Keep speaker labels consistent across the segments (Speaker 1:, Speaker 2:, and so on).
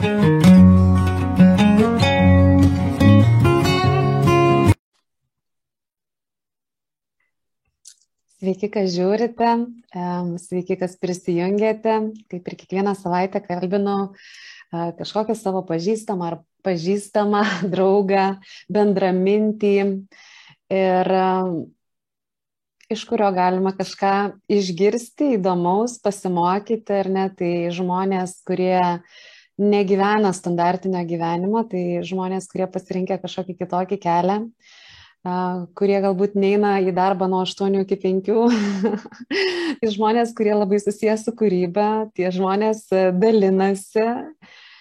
Speaker 1: Sveiki, kas žiūrite, sveiki, kas prisijungėte. Kaip ir kiekvieną savaitę kalbinu kažkokią savo pažįstamą ar pažįstamą draugą, bendramintį ir iš kurio galima kažką išgirsti, įdomaus, pasimokyti, ar ne, tai žmonės, kurie negyvena standartinio gyvenimo, tai žmonės, kurie pasirinkę kažkokį kitokį kelią, kurie galbūt neina į darbą nuo 8 iki 5. tai žmonės, kurie labai susijęs su kūryba, tie žmonės e, dalinasi.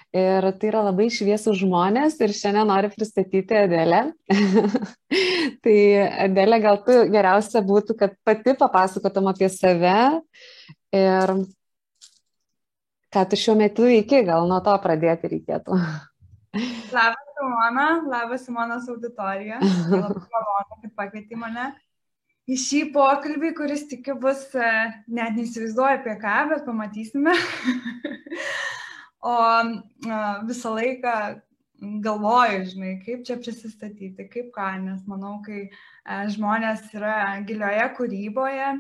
Speaker 1: Ir tai yra labai šviesų žmonės ir šiandien noriu pristatyti Adelę. tai Adelė, gal tu geriausia būtų, kad pati papasakotum apie save ir ką tu šiuo metu iki, gal nuo to pradėti reikėtų.
Speaker 2: Labas, Simona, labas Simonos auditorija. Labai malonu, kad pakvietė mane į šį pokalbį, kuris tikiu bus, e, net neįsivaizduoju apie ką, bet pamatysime. o e, visą laiką galvoju, žinai, kaip čia prisistatyti, kaip ką, nes manau, kai e, žmonės yra gilioje kūryboje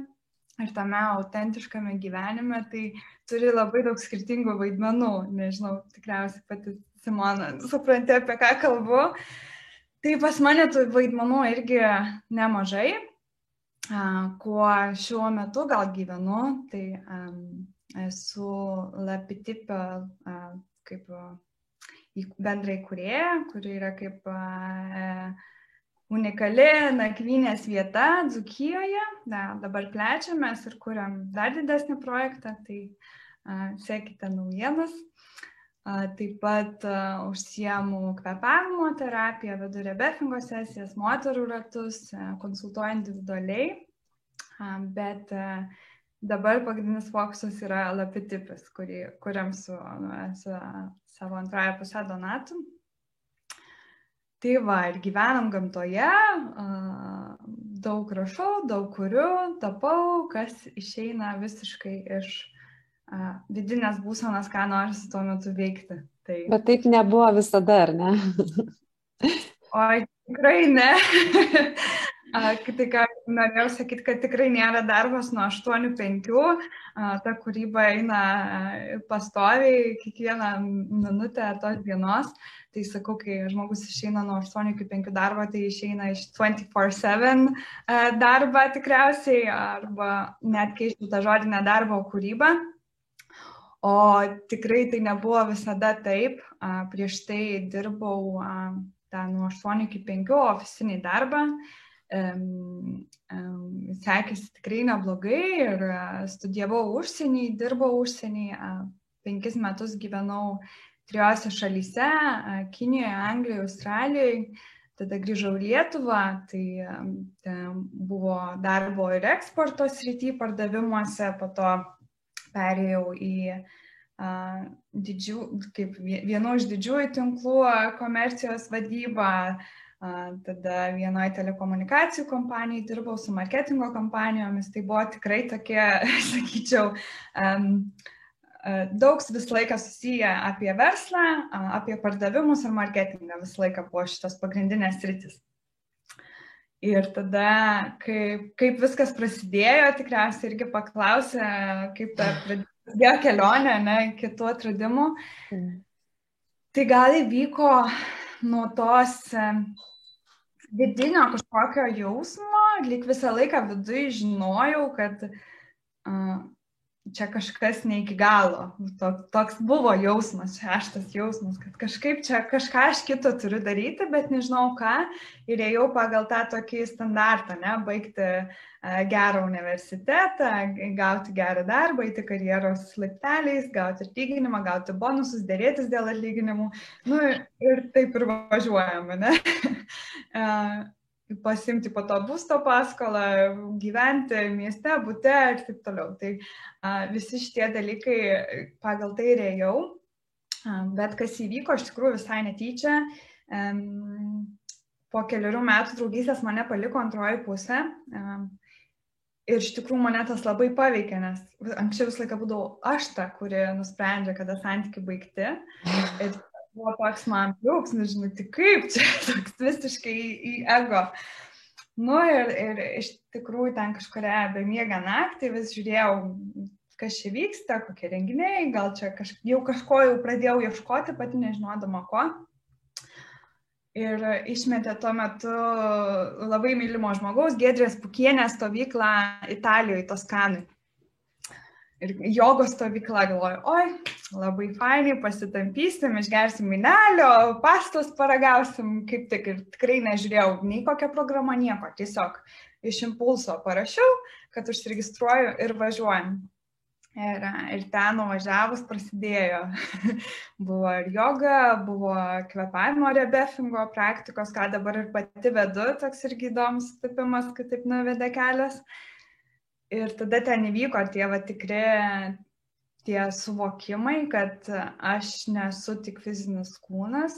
Speaker 2: ir tame autentiškame gyvenime, tai turi labai daug skirtingų vaidmenų. Nežinau, tikriausiai pati Simona, supranti, apie ką kalbu. Tai pas mane tų vaidmenų irgi nemažai. Kuo šiuo metu gal gyvenu, tai um, esu Lapitipio uh, kaip uh, bendrai kurėja, kuri yra kaip uh, unikali nakvynės vieta Dzukijoje. Da, dabar plečiamės ir kuriam dar didesnį projektą, tai uh, sekite naujienas. Taip pat užsiemu kvepavimo terapiją, vedu rebefingo sesijas, moterų ratus, konsultuoju individualiai, bet dabar pagrindinis fokusas yra lapitipis, kurį kuriam su, nu, su savo antrąją pusę donatų. Tai va, ir gyvenam gamtoje, daug rašau, daug kuriu, tapau, kas išeina visiškai iš vidinės būsenos, ką nori tuo metu veikti.
Speaker 1: Tai... Bet taip nebuvo visada, ar ne?
Speaker 2: Oi, tikrai ne. Tai ką norėjau sakyti, kad tikrai nėra darbas nuo 8-5, ta kūryba eina pastoviai kiekvieną minutę tos dienos. Tai sakau, kai žmogus išeina nuo 8 iki 5 darbo, tai išeina iš 24-7 darbą tikriausiai, arba net keičiu tą žodinę darbo kūrybą. O tikrai tai nebuvo visada taip. Prieš tai dirbau tą nuo 8 iki 5 ofisinį darbą. Sekėsi tikrai neblogai ir studijavau užsienį, dirbau užsienį. Penkis metus gyvenau trijose šalyse - Kinijoje, Anglijoje, Australijoje. Tada grįžau į Lietuvą, tai buvo darbo ir eksporto srity pardavimuose, po to perėjau į didžių, kaip vieno iš didžiųjų tinklų komercijos vadybą, tada vienoje telekomunikacijų kompanijai dirbau su marketingo kompanijomis, tai buvo tikrai tokie, sakyčiau, um, daug visą laiką susiję apie verslą, apie pardavimus ir marketingą visą laiką buvo šitas pagrindinės rytis. Ir tada, kaip, kaip viskas prasidėjo, tikriausiai irgi paklausė, kaip ta prasidėjo kelionė, ne, kitų atradimų. Mm. Tai gal įvyko nuo tos vidinio kažkokio jausmo, lyg visą laiką viduje žinojau, kad čia kažkas ne iki galo. Toks buvo jausmas, šeštas jausmas, kad kažkaip čia kažką aš kito turiu daryti, bet nežinau ką. Ir ėjau pagal tą tokį standartą, ne, baigti gerą universitetą, gauti gerą darbą, eiti karjeros laipteliais, gauti atlyginimą, gauti bonusus, dėrėtis dėl atlyginimų. Nu, ir taip ir važiuojame, ne? pasimti po to būsto paskolą, gyventi mieste, būte ir taip toliau. Tai a, visi šitie dalykai pagal tai rėjau, a, bet kas įvyko iš tikrųjų visai netyčia. Um, po keliarių metų draugystės mane paliko antroji pusė. Um, Ir iš tikrųjų mane tas labai paveikė, nes anksčiau visą laiką būdavau aš ta, kuri nusprendžia, kada santykiai baigti. Ir buvo toks man pliūks, nežinau, tai kaip čia, toks visiškai į, į ego. Nu ir, ir iš tikrųjų ten kažkuria bemiegą naktį vis žiūrėjau, kas čia vyksta, kokie renginiai, gal čia kaž, jau kažko jau pradėjau ieškoti, pati nežinodama ko ir išmetė tuo metu labai mylimo žmogaus, Gedrės Pukienės stovyklą Italijoje, Toskanui. Ir jogos stovykla galvoju, oi, labai fainai, pasitampysim, išgersim minelio, pastos paragausim, kaip tik ir tikrai nežiūrėjau nei kokią programą, nieko, tiesiog iš impulso parašiau, kad užsiregistruoju ir važiuojam. Ir, ir ten nuvažiavus prasidėjo. buvo ir joga, buvo kvepavimo rebefingo praktikos, ką dabar ir pati vedu, toks irgi įdomus tapimas, kad taip nuvedė kelias. Ir tada ten įvyko tie va tikri tie suvokimai, kad aš nesu tik fizinis kūnas,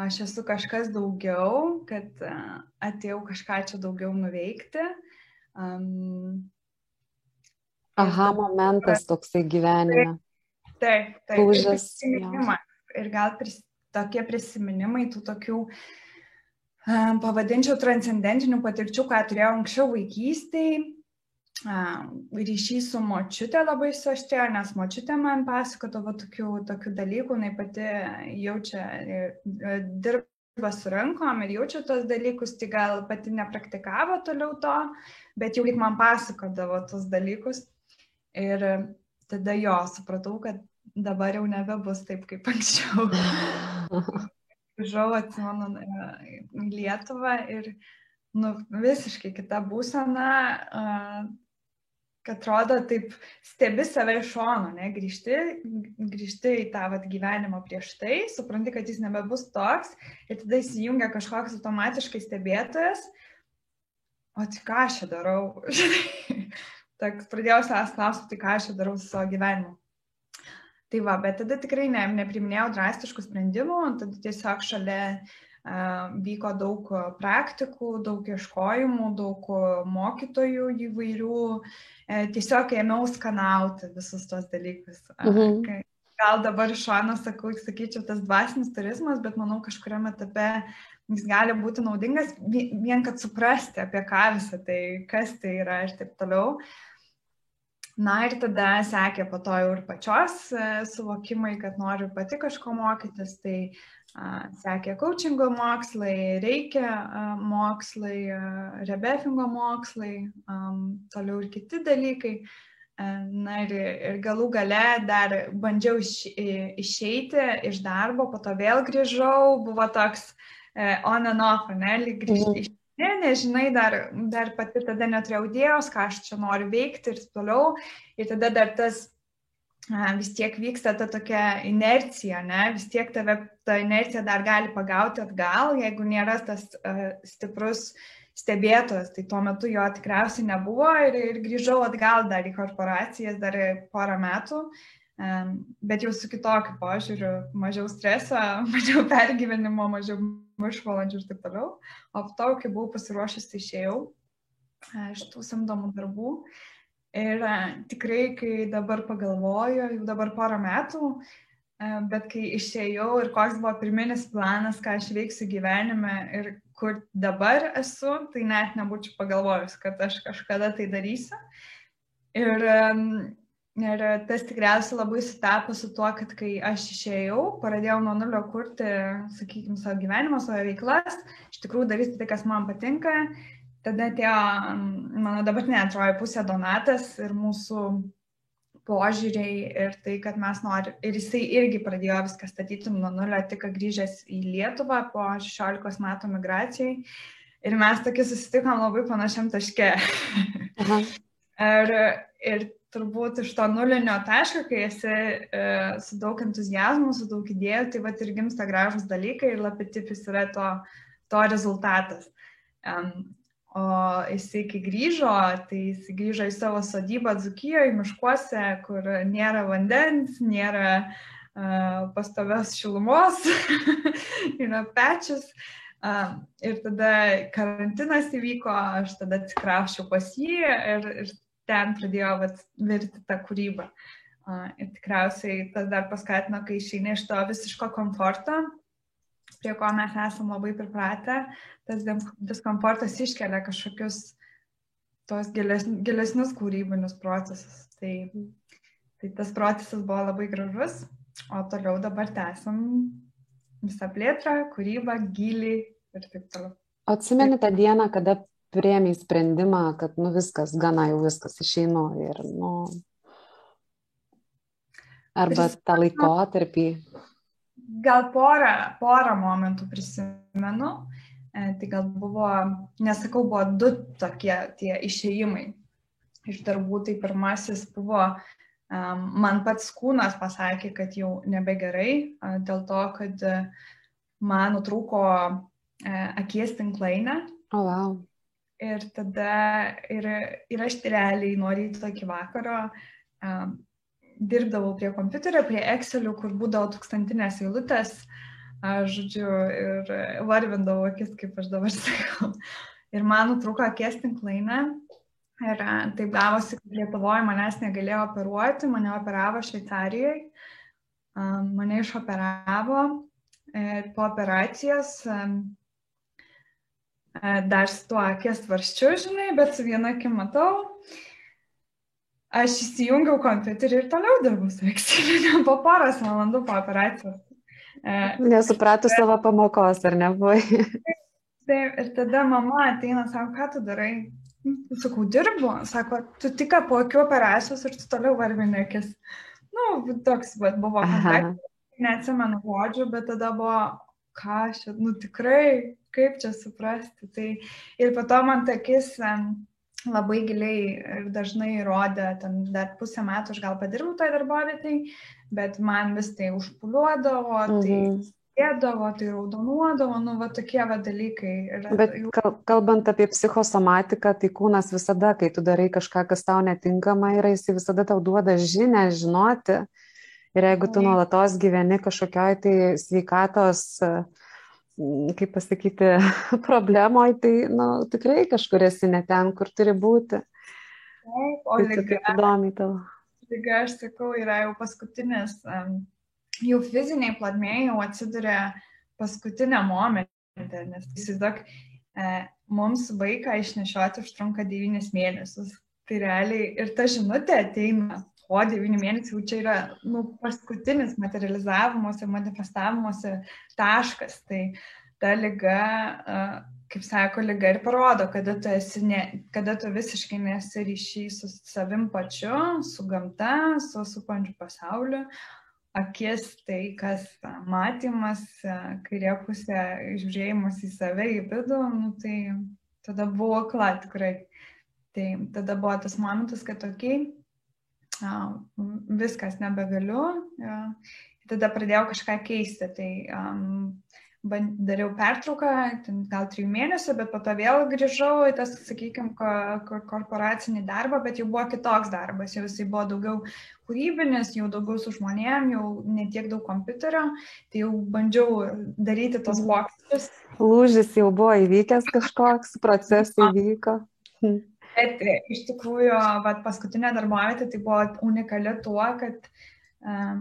Speaker 2: aš esu kažkas daugiau, kad atėjau kažką čia daugiau nuveikti. Um,
Speaker 1: aha momentas toksai gyvenime.
Speaker 2: Taip, taip.
Speaker 1: Lūžas.
Speaker 2: Ir gal pris, tokie prisiminimai tų tokių, um, pavadinčiau, transcendentinių patirčių, ką turėjau anksčiau vaikystėje. Ryšys su močiutė labai suaštrėjo, nes močiutė man pasakodavo tokių, tokių dalykų, jinai pati jaučia, dirba su rankom ir jaučia tos dalykus, tai gal pati nepraktikavo toliau to, bet jau lyg man pasakodavo tos dalykus. Ir tada jo, supratau, kad dabar jau nebebus taip kaip anksčiau. Grįžau, atsimenu, Lietuvą ir nu, visiškai kita būsena, kad atrodo taip stebi save iš šono, ne, grįžti, grįžti į tą vat, gyvenimą prieš tai, supranti, kad jis nebebus toks ir tada įsijungia kažkoks automatiškai stebėtojas, o tai ką aš čia darau? toks pradėjau savęs klausti, tai ką aš čia darau su savo gyvenimu. Tai va, bet tada tikrai ne, nepriminėjau drastiškų sprendimų, tada tiesiog šalia uh, vyko daug praktikų, daug ieškojimų, daug mokytojų įvairių, uh, tiesiog ėmiau skanauti visus tos dalykus. Mhm. Gal dabar iš šono sakau, sakyčiau, tas dvasinis turizmas, bet manau kažkuriam etape jis gali būti naudingas vien kad suprasti, apie ką visą tai, kas tai yra ir taip toliau. Na ir tada sekė po to jau ir pačios e, suvokimai, kad noriu pati kažko mokytis, tai sekė coachingo mokslai, reikia mokslai, rebefingo mokslai, toliau ir kiti dalykai. A, na ir, ir galų gale dar bandžiau iš, išeiti iš darbo, po to vėl grįžau, buvo toks e, on and off, ne, lyg grįžti iš ne, nežinai, dar, dar pati tada neturėjau idėjos, ką aš čia noriu veikti ir toliau. Ir tada dar tas vis tiek vyksta ta tokia inercija, ne? vis tiek tave ta inercija dar gali pagauti atgal, jeigu nėra tas a, stiprus stebėtojas, tai tuo metu jo tikriausiai nebuvo ir, ir grįžau atgal dar į korporacijas dar porą metų, um, bet jau su kitokiu požiūriu, mažiau streso, mažiau pergyvenimo, mažiau viršvalandžių ir taip toliau. O po to, kai buvau pasiruošęs, tai išėjau iš tų samdomų darbų. Ir tikrai, kai dabar pagalvoju, jau dabar porą metų, bet kai išėjau ir koks buvo pirminis planas, ką aš veiksiu gyvenime ir kur dabar esu, tai net nebūčiau pagalvojus, kad aš kažkada tai darysiu. Ir Ir tas tikriausiai labai sutapo su tuo, kad kai aš išėjau, pradėjau nuo nulio kurti, sakykime, savo gyvenimą, savo veiklas, iš tikrųjų daryti tai, kas man patinka. Tada atėjo mano dabartinė antroji pusė Donatas ir mūsų požiūriai ir tai, kad mes norim. Ir jisai irgi pradėjo viską statyti nuo nulio, tik grįžęs į Lietuvą po 16 metų migracijai. Ir mes tokie susitikom labai panašiam taške. ir, ir turbūt iš to nulinio taško, kai esi e, su daug entuzijazmų, su daug idėjų, tai va ir gimsta gražus dalykai ir lapitipis yra to, to rezultatas. Um, o jisai, kai grįžo, tai jisai grįžo į savo sodybą Dzukijoje, miškuose, kur nėra vandens, nėra uh, pastovios šilumos, yra pečius. Ir tada karantinas įvyko, aš tada atsikrauščiau pas jį ir, ir ten pradėjo vat, virti tą kūrybą. Ir tikriausiai tas dar paskatino, kai išeini iš to visiško komforto, prie ko mes esame labai pripratę, tas diskomfortas iškelia kažkokius tos gilesnius, gilesnius kūrybinius procesus. Tai, tai tas procesas buvo labai gražus, o toliau dabar tęsim visą plėtrą, kūrybą, gilį ir taip toliau.
Speaker 1: Atsimeni tą dieną, kada priemiai sprendimą, kad nu viskas, gana jau viskas išeinu ir, nu, arba tą laikotarpį.
Speaker 2: Gal porą, porą momentų prisimenu, e, tai gal buvo, nesakau, buvo du tokie tie išėjimai iš darbų, tai pirmasis buvo, man pats kūnas pasakė, kad jau nebegerai, dėl to, kad man nutrūko e, akies tinklainė.
Speaker 1: O, oh, wow.
Speaker 2: Ir tada ir, ir aš realiai nuo ryto iki vakaro dirbdavau prie kompiuterio, prie Excelių, kur būdavo tūkstantinės eilutės, žodžiu, ir varvindavau akis, kaip aš dabar sakau. Ir man nutrūko akies tinklainė. Ir taip gavosi, kad Lietuvoje manęs negalėjo operuoti, mane operavo Šveicarijoje, mane išoperavo. Ir po operacijos dar su tuo akės varščiu, žinai, bet su viena akim matau. Aš įsijungiau kompiuterį ir toliau dirbau su Exceliu po poros valandų po operacijos.
Speaker 1: Nesupratus savo pamokos, ar ne buvai?
Speaker 2: Taip, ir tada mama ateina, sako, ką tu darai? Sakau, dirbu. Sako, tu tik po akių operacijos ir tu toliau varvinėkis. Nu, toks bet, buvo kontaktas. Neatsimenu žodžių, bet tada buvo, ką aš, nu tikrai, kaip čia suprasti. Tai ir po to man takis labai giliai ir dažnai rodė, ten dar pusę metų aš gal padirbau toje darbovietai, bet man vis tai užpuliuodavo, tai mhm. sėdavo, tai raudonuodavo, nu, va tokie va dalykai.
Speaker 1: Ir, bet kalbant apie psichosomatiką, tai kūnas visada, kai tu darai kažką, kas tau netinkama yra, jis visada tau duoda žinę, žinoti. Ir jeigu tu nuolatos gyveni kažkokioj tai sveikatos uh, kaip pasakyti, problemoj, tai nu, tikrai kažkur esi ne ten, kur turi būti.
Speaker 2: Taip, o tai lyga,
Speaker 1: įdomi tavo.
Speaker 2: Lyga, aš sakau, yra jau paskutinis, jau fiziniai platmėjai jau atsiduria paskutinę momentą, nes įsivaizduok, e, mums vaiką išnešioti užtrunka 9 mėnesius. Tai realiai ir ta žinutė ateina po 9 mėnesių, čia yra nu, paskutinis materializavimuose, manifestavimuose taškas. Tai ta lyga, kaip sako, lyga ir parodo, kada tu, ne, kada tu visiškai nesi ryšy su savim pačiu, su gamta, su supančiu pasauliu. Akis tai, kas matymas, kairė pusė žiūrėjimas į save, į vidų, nu, tai tada buvo kla tikrai. Tai tada buvo tas momentas, kad tokiai, okay, viskas nebegaliu. Tada pradėjau kažką keisti. Tai um, dariau pertrauką, gal trijų mėnesių, bet po to vėl grįžau į tas, sakykime, korporacinį darbą, bet jau buvo kitoks darbas, jau jisai buvo daugiau kūrybinis, jau daugiau su žmonėm, jau netiek daug kompiuterio, tai jau bandžiau daryti tos pokyčius.
Speaker 1: Lūžis jau buvo įvykęs kažkoks, procesai vyko.
Speaker 2: Bet e, iš tikrųjų, vat, paskutinė darbovietė tai buvo unikali tuo, kad uh,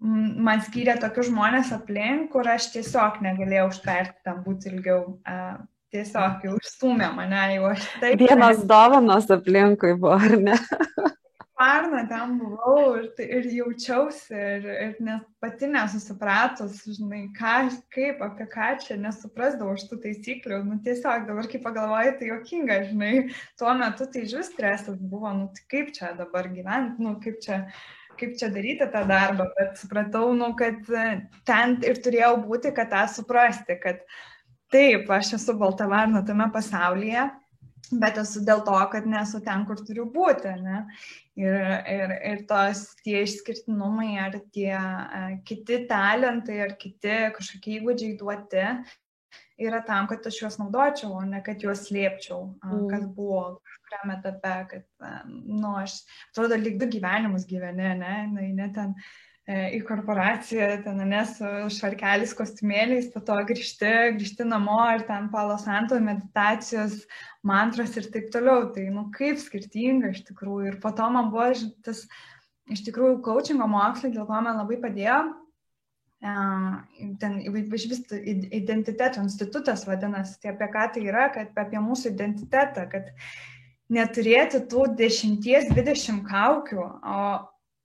Speaker 2: man skyrė tokius žmonės aplink, kur aš tiesiog negalėjau užtverti tam būti ilgiau. Uh, tiesiog jau išstumė mane, jau aš taip.
Speaker 1: Vienas dovanos aplinkui buvo, ar ne?
Speaker 2: Parną ten buvau ir, tai, ir jaučiausi ir, ir net pati nesusipratus, žinai, ką, kaip, apie ką čia, nesuprasdavau šitų taisyklių. Nu, tiesiog dabar, kai pagalvoju, tai jokinga, žinai, tuo metu tai žus stresas buvo, nu, tai kaip čia dabar gyventi, nu, kaip čia, kaip čia daryti tą darbą, bet supratau, nu, kad ten ir turėjau būti, kad tą suprasti, kad taip, aš esu balta varna tame pasaulyje bet esu dėl to, kad nesu ten, kur turiu būti. Ne? Ir, ir, ir tos tie išskirtinumai ar tie uh, kiti talentai ar kiti kažkokie įgūdžiai duoti yra tam, kad aš juos naudočiau, o ne kad juos slėpčiau, uh, mm. kas buvo kažkuriam etape, kad, uh, nu, aš atrodo, lyg du gyvenimus gyveni, ne, ne, ne ten į korporaciją, ten nes švarkelis, kostiumėliais, po to grįžti, grįžti namo ir ten palosanto meditacijos, mantros ir taip toliau. Tai, nu, kaip skirtinga iš tikrųjų. Ir po to man buvo tas, iš tikrųjų, coachingo mokslai, dėl ko man labai padėjo. Ten iš vis identiteto institutas vadinasi, tai apie ką tai yra, kad apie mūsų identitetą, kad neturėti tų 10-20 kaukių, o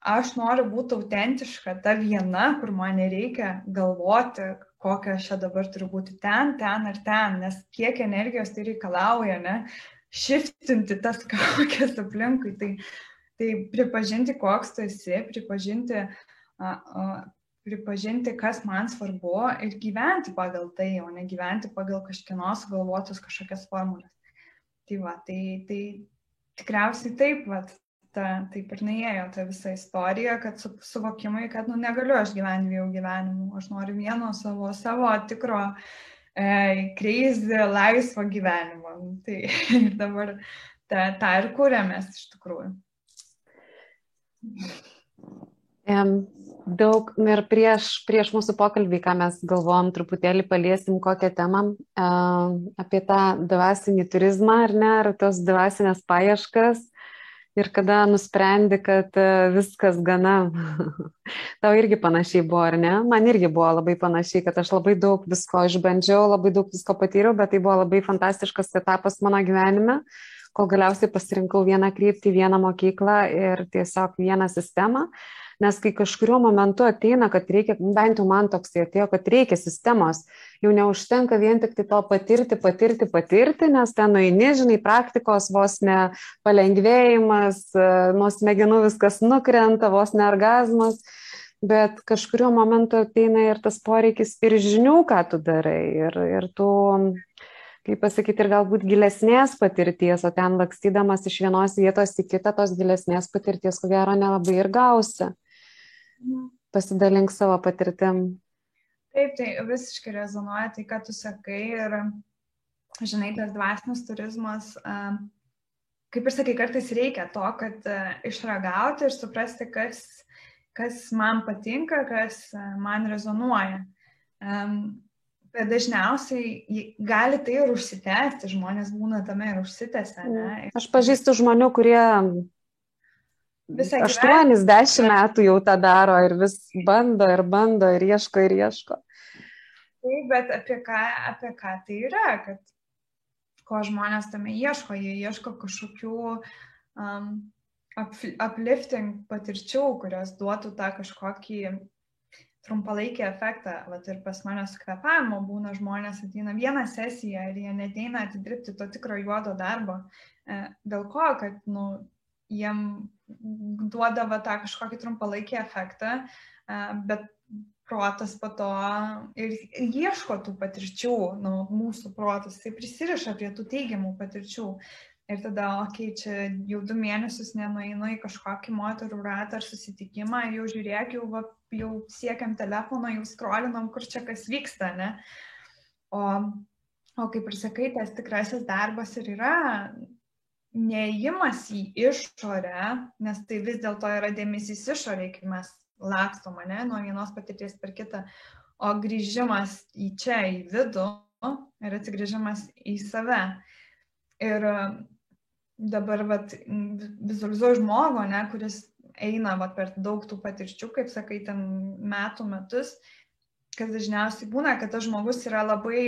Speaker 2: aš noriu būti autentiška, ta viena, kur man nereikia galvoti, kokia aš čia dabar turiu būti ten, ten ar ten, nes kiek energijos tai reikalauja, ne, šiftinti tas kokias aplinkui. Tai, tai pripažinti, koks tu esi, pripažinti, a, a, pripažinti, kas man svarbu ir gyventi pagal tai, o ne gyventi pagal kažkieno sugalvotus kažkokias formulės. Tai va, tai, tai tikriausiai taip, va, ta, taip ir neėjo ta visa istorija, kad su, suvokimai, kad nu, negaliu aš gyventi dviejų gyvenimų, aš noriu vieno savo, savo tikro e, crazy laisvo gyvenimo. Nu, tai ir dabar tą, tą ir kūrėmės iš tikrųjų.
Speaker 1: Daug ir prieš, prieš mūsų pokalbį, ką mes galvom, truputėlį paliesim kokią temą apie tą dvasinį turizmą ar ne, ar tos dvasinės paieškas ir kada nusprendi, kad e, viskas gana, tau irgi panašiai buvo, ar ne? Man irgi buvo labai panašiai, kad aš labai daug visko išbandžiau, labai daug visko patyriau, bet tai buvo labai fantastiškas etapas mano gyvenime, kol galiausiai pasirinkau vieną kryptį, vieną mokyklą ir tiesiog vieną sistemą. Uh, Nes kai kažkurio momentu ateina, kad reikia, bent jau man toks atėjo, kad reikia sistemos, jau neužtenka vien tik tai to patirti, patirti, patirti, nes ten nueini, žinai, praktikos vos ne palengvėjimas, nuo smegenų viskas nukrenta, vos ne orgasmas bet kažkurio momentu ateina ir tas poreikis ir žinių, ką tu darai, ir, ir tu, kaip pasakyti, ir galbūt gilesnės patirties, o ten lakstydamas iš vienos vietos į kitą, tos gilesnės patirties, ko gero, nelabai ir gausi. Pasidalink savo patirtim.
Speaker 2: Taip, tai visiškai rezonuoja tai, ką tu sakai ir, žinai, tas dvasinis turizmas, kaip ir sakai, kartais reikia to, kad išragauti ir suprasti, kas, kas man patinka, kas man rezonuoja. Bet dažniausiai gali tai ir užsitęsti, žmonės būna tame ir užsitęsia. Ne?
Speaker 1: Aš pažįstu žmonių, kurie Aštuonis, dešimt metų jau tą daro ir vis bando ir bando ir ieško ir ieško.
Speaker 2: Taip, bet apie ką, apie ką tai yra, kad ko žmonės tame ieško, jie ieško kažkokių um, uplifting patirčių, kurios duotų tą kažkokį trumpalaikį efektą. Vat ir pas mane su kvepavimu būna žmonės ateina vieną sesiją ir jie neteina atidirbti to tikro juodo darbo. E, dėl ko, kad nu, jiem duodavo tą kažkokį trumpalaikį efektą, bet protas po to ir ieško tų patirčių, nu, mūsų protas, tai prisiriša prie tų teigiamų patirčių. Ir tada, okei, okay, čia jau du mėnesius nenueinu į kažkokį moterų ratą ar susitikimą jau žiūrėk, jau, va, jau siekiam telefono, jau skrolinam, kur čia kas vyksta, ne? O, o kaip ir sakai, tas tikrasis darbas ir yra neįjimas į išorę, nes tai vis dėlto yra dėmesys išorė, kai mes lakstom, ne, nuo vienos patirties per kitą, o grįžimas į čia, į vidų ir atsigrįžimas į save. Ir dabar vat, vizualizuoju žmogų, ne, kuris eina vat, per daug tų patirčių, kaip sakai, ten metų metus, kas dažniausiai būna, kad tas žmogus yra labai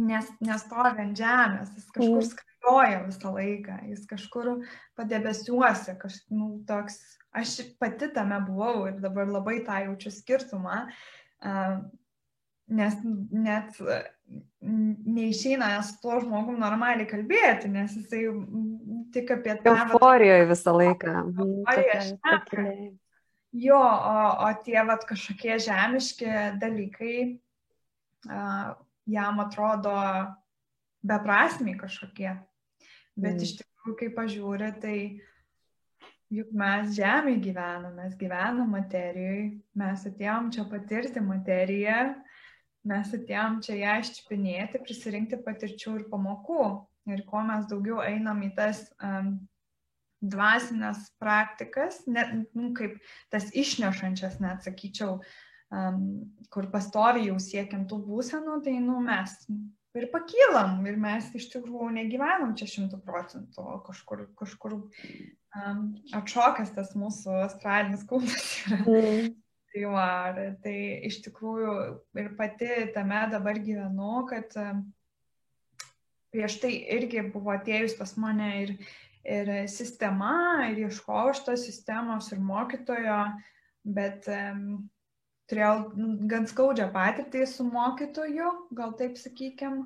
Speaker 2: nes, nestovi ant žemės, jis kažkur mm. Skrajoja visą laiką, jis kažkur padebesiuosi, kaž, nu, toks, aš pati tame buvau ir dabar labai tą jaučiu skirtumą, nes net neišeina su tuo žmogum normaliai kalbėti, nes jisai tik apie
Speaker 1: tą... Euforijoje visą laiką.
Speaker 2: Euforijoje. Jo, o, o tie vat kažkokie žemiški dalykai, uh, jam atrodo beprasmiai kažkokie. Bet mm. iš tikrųjų, kai pažiūrė, tai juk mes žemėje gyvename, mes gyvename materijoje, mes atėjom čia patirti materiją, mes atėjom čia ją iščipinėti, prisirinkti patirčių ir pamokų. Ir kuo mes daugiau einam į tas um, dvasinės praktikas, net, nu, kaip tas išnešančias, net sakyčiau, um, kur pastoviai jau siekiam tų būsenų, tai nu, mes ir pakylam, ir mes iš tikrųjų negyvenam čia šimtų procentų, kažkur, kažkur um, atšokęs tas mūsų astralinis kūnas yra. Mm. Tai, va, tai iš tikrųjų ir pati tame dabar gyvenu, kad prieš tai irgi buvo atėjus pas mane ir, ir sistema, ir ieškojau šitos sistemos ir mokytojo, bet um, turėjau nu, gan skaudžią patirtį su mokytoju, gal taip sakykim,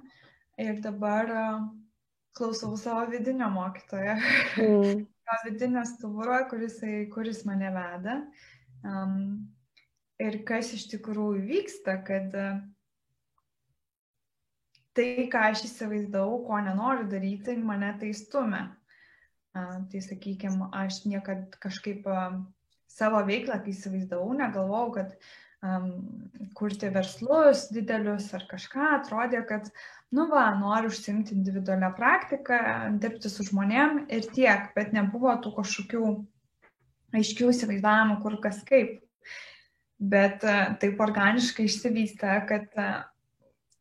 Speaker 2: ir dabar uh, klausau savo vidinio mokytojo, mm. vidinio stuburo, kuris, kuris mane veda. Um, ir kas iš tikrųjų vyksta, kad tai, ką aš įsivaizdavau, ko nenoriu daryti, mane tai stumia. Tai sakykime, aš niekad kažkaip savo veiklą, kai įsivaizdavau, negalvojau, kad um, kurti verslus didelius ar kažką, atrodė, kad, nu va, noriu užsimti individualią praktiką, dirbti su žmonėm ir tiek, bet nebuvo tų kažkokių aiškių įsivaizdavimų, kur kas kaip. Bet e, taip organiškai išsivystė, kad e,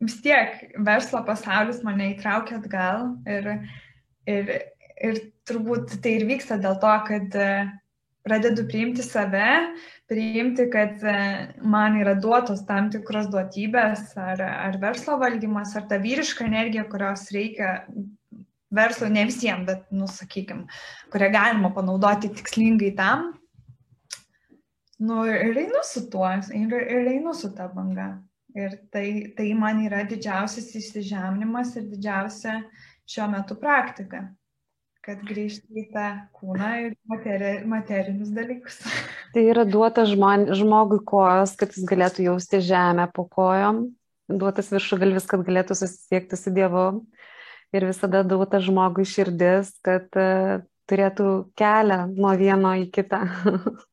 Speaker 2: vis tiek verslo pasaulis mane įtraukia atgal ir, ir, ir turbūt tai ir vyksta dėl to, kad e, pradedu priimti save, priimti, kad man yra duotos tam tikros duotybės, ar, ar verslo valdymas, ar ta vyriška energija, kurios reikia verslo, ne visiems, bet, nu, sakykime, kurią galima panaudoti tikslingai tam, nu, ir einu su tuo, ir, ir einu su ta banga. Ir tai, tai man yra didžiausias įsižeminimas ir didžiausia šiuo metu praktika, kad grįžti į tą kūną ir materi, materinius dalykus.
Speaker 1: Tai yra duota žmon, žmogui kojos, kad jis galėtų jausti žemę po kojom, duotas viršugalvis, kad galėtų susisiekti su Dievu. Ir visada duota žmogui širdis, kad uh, turėtų kelią nuo vieno į kitą.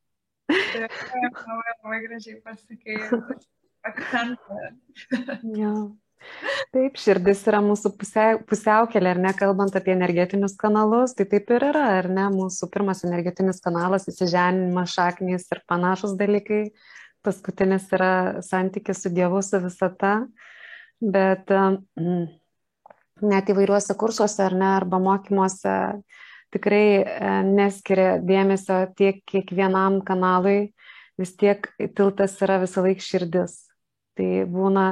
Speaker 2: Labai, labai gražiai pasakėjai. Akcentą.
Speaker 1: ja. Taip, širdis yra mūsų pusiau, pusiaukelė, ar ne, kalbant apie energetinius kanalus, tai taip ir yra, ar ne, mūsų pirmas energetinis kanalas, įsiženinimas, šaknys ir panašus dalykai, paskutinis yra santykis su Dievu, su visata, bet mm, net įvairiuose kursuose, ar ne, arba mokymuose, tikrai e, neskiria dėmesio tiek kiekvienam kanalui, vis tiek tiltas yra visą laiką širdis. Tai būna,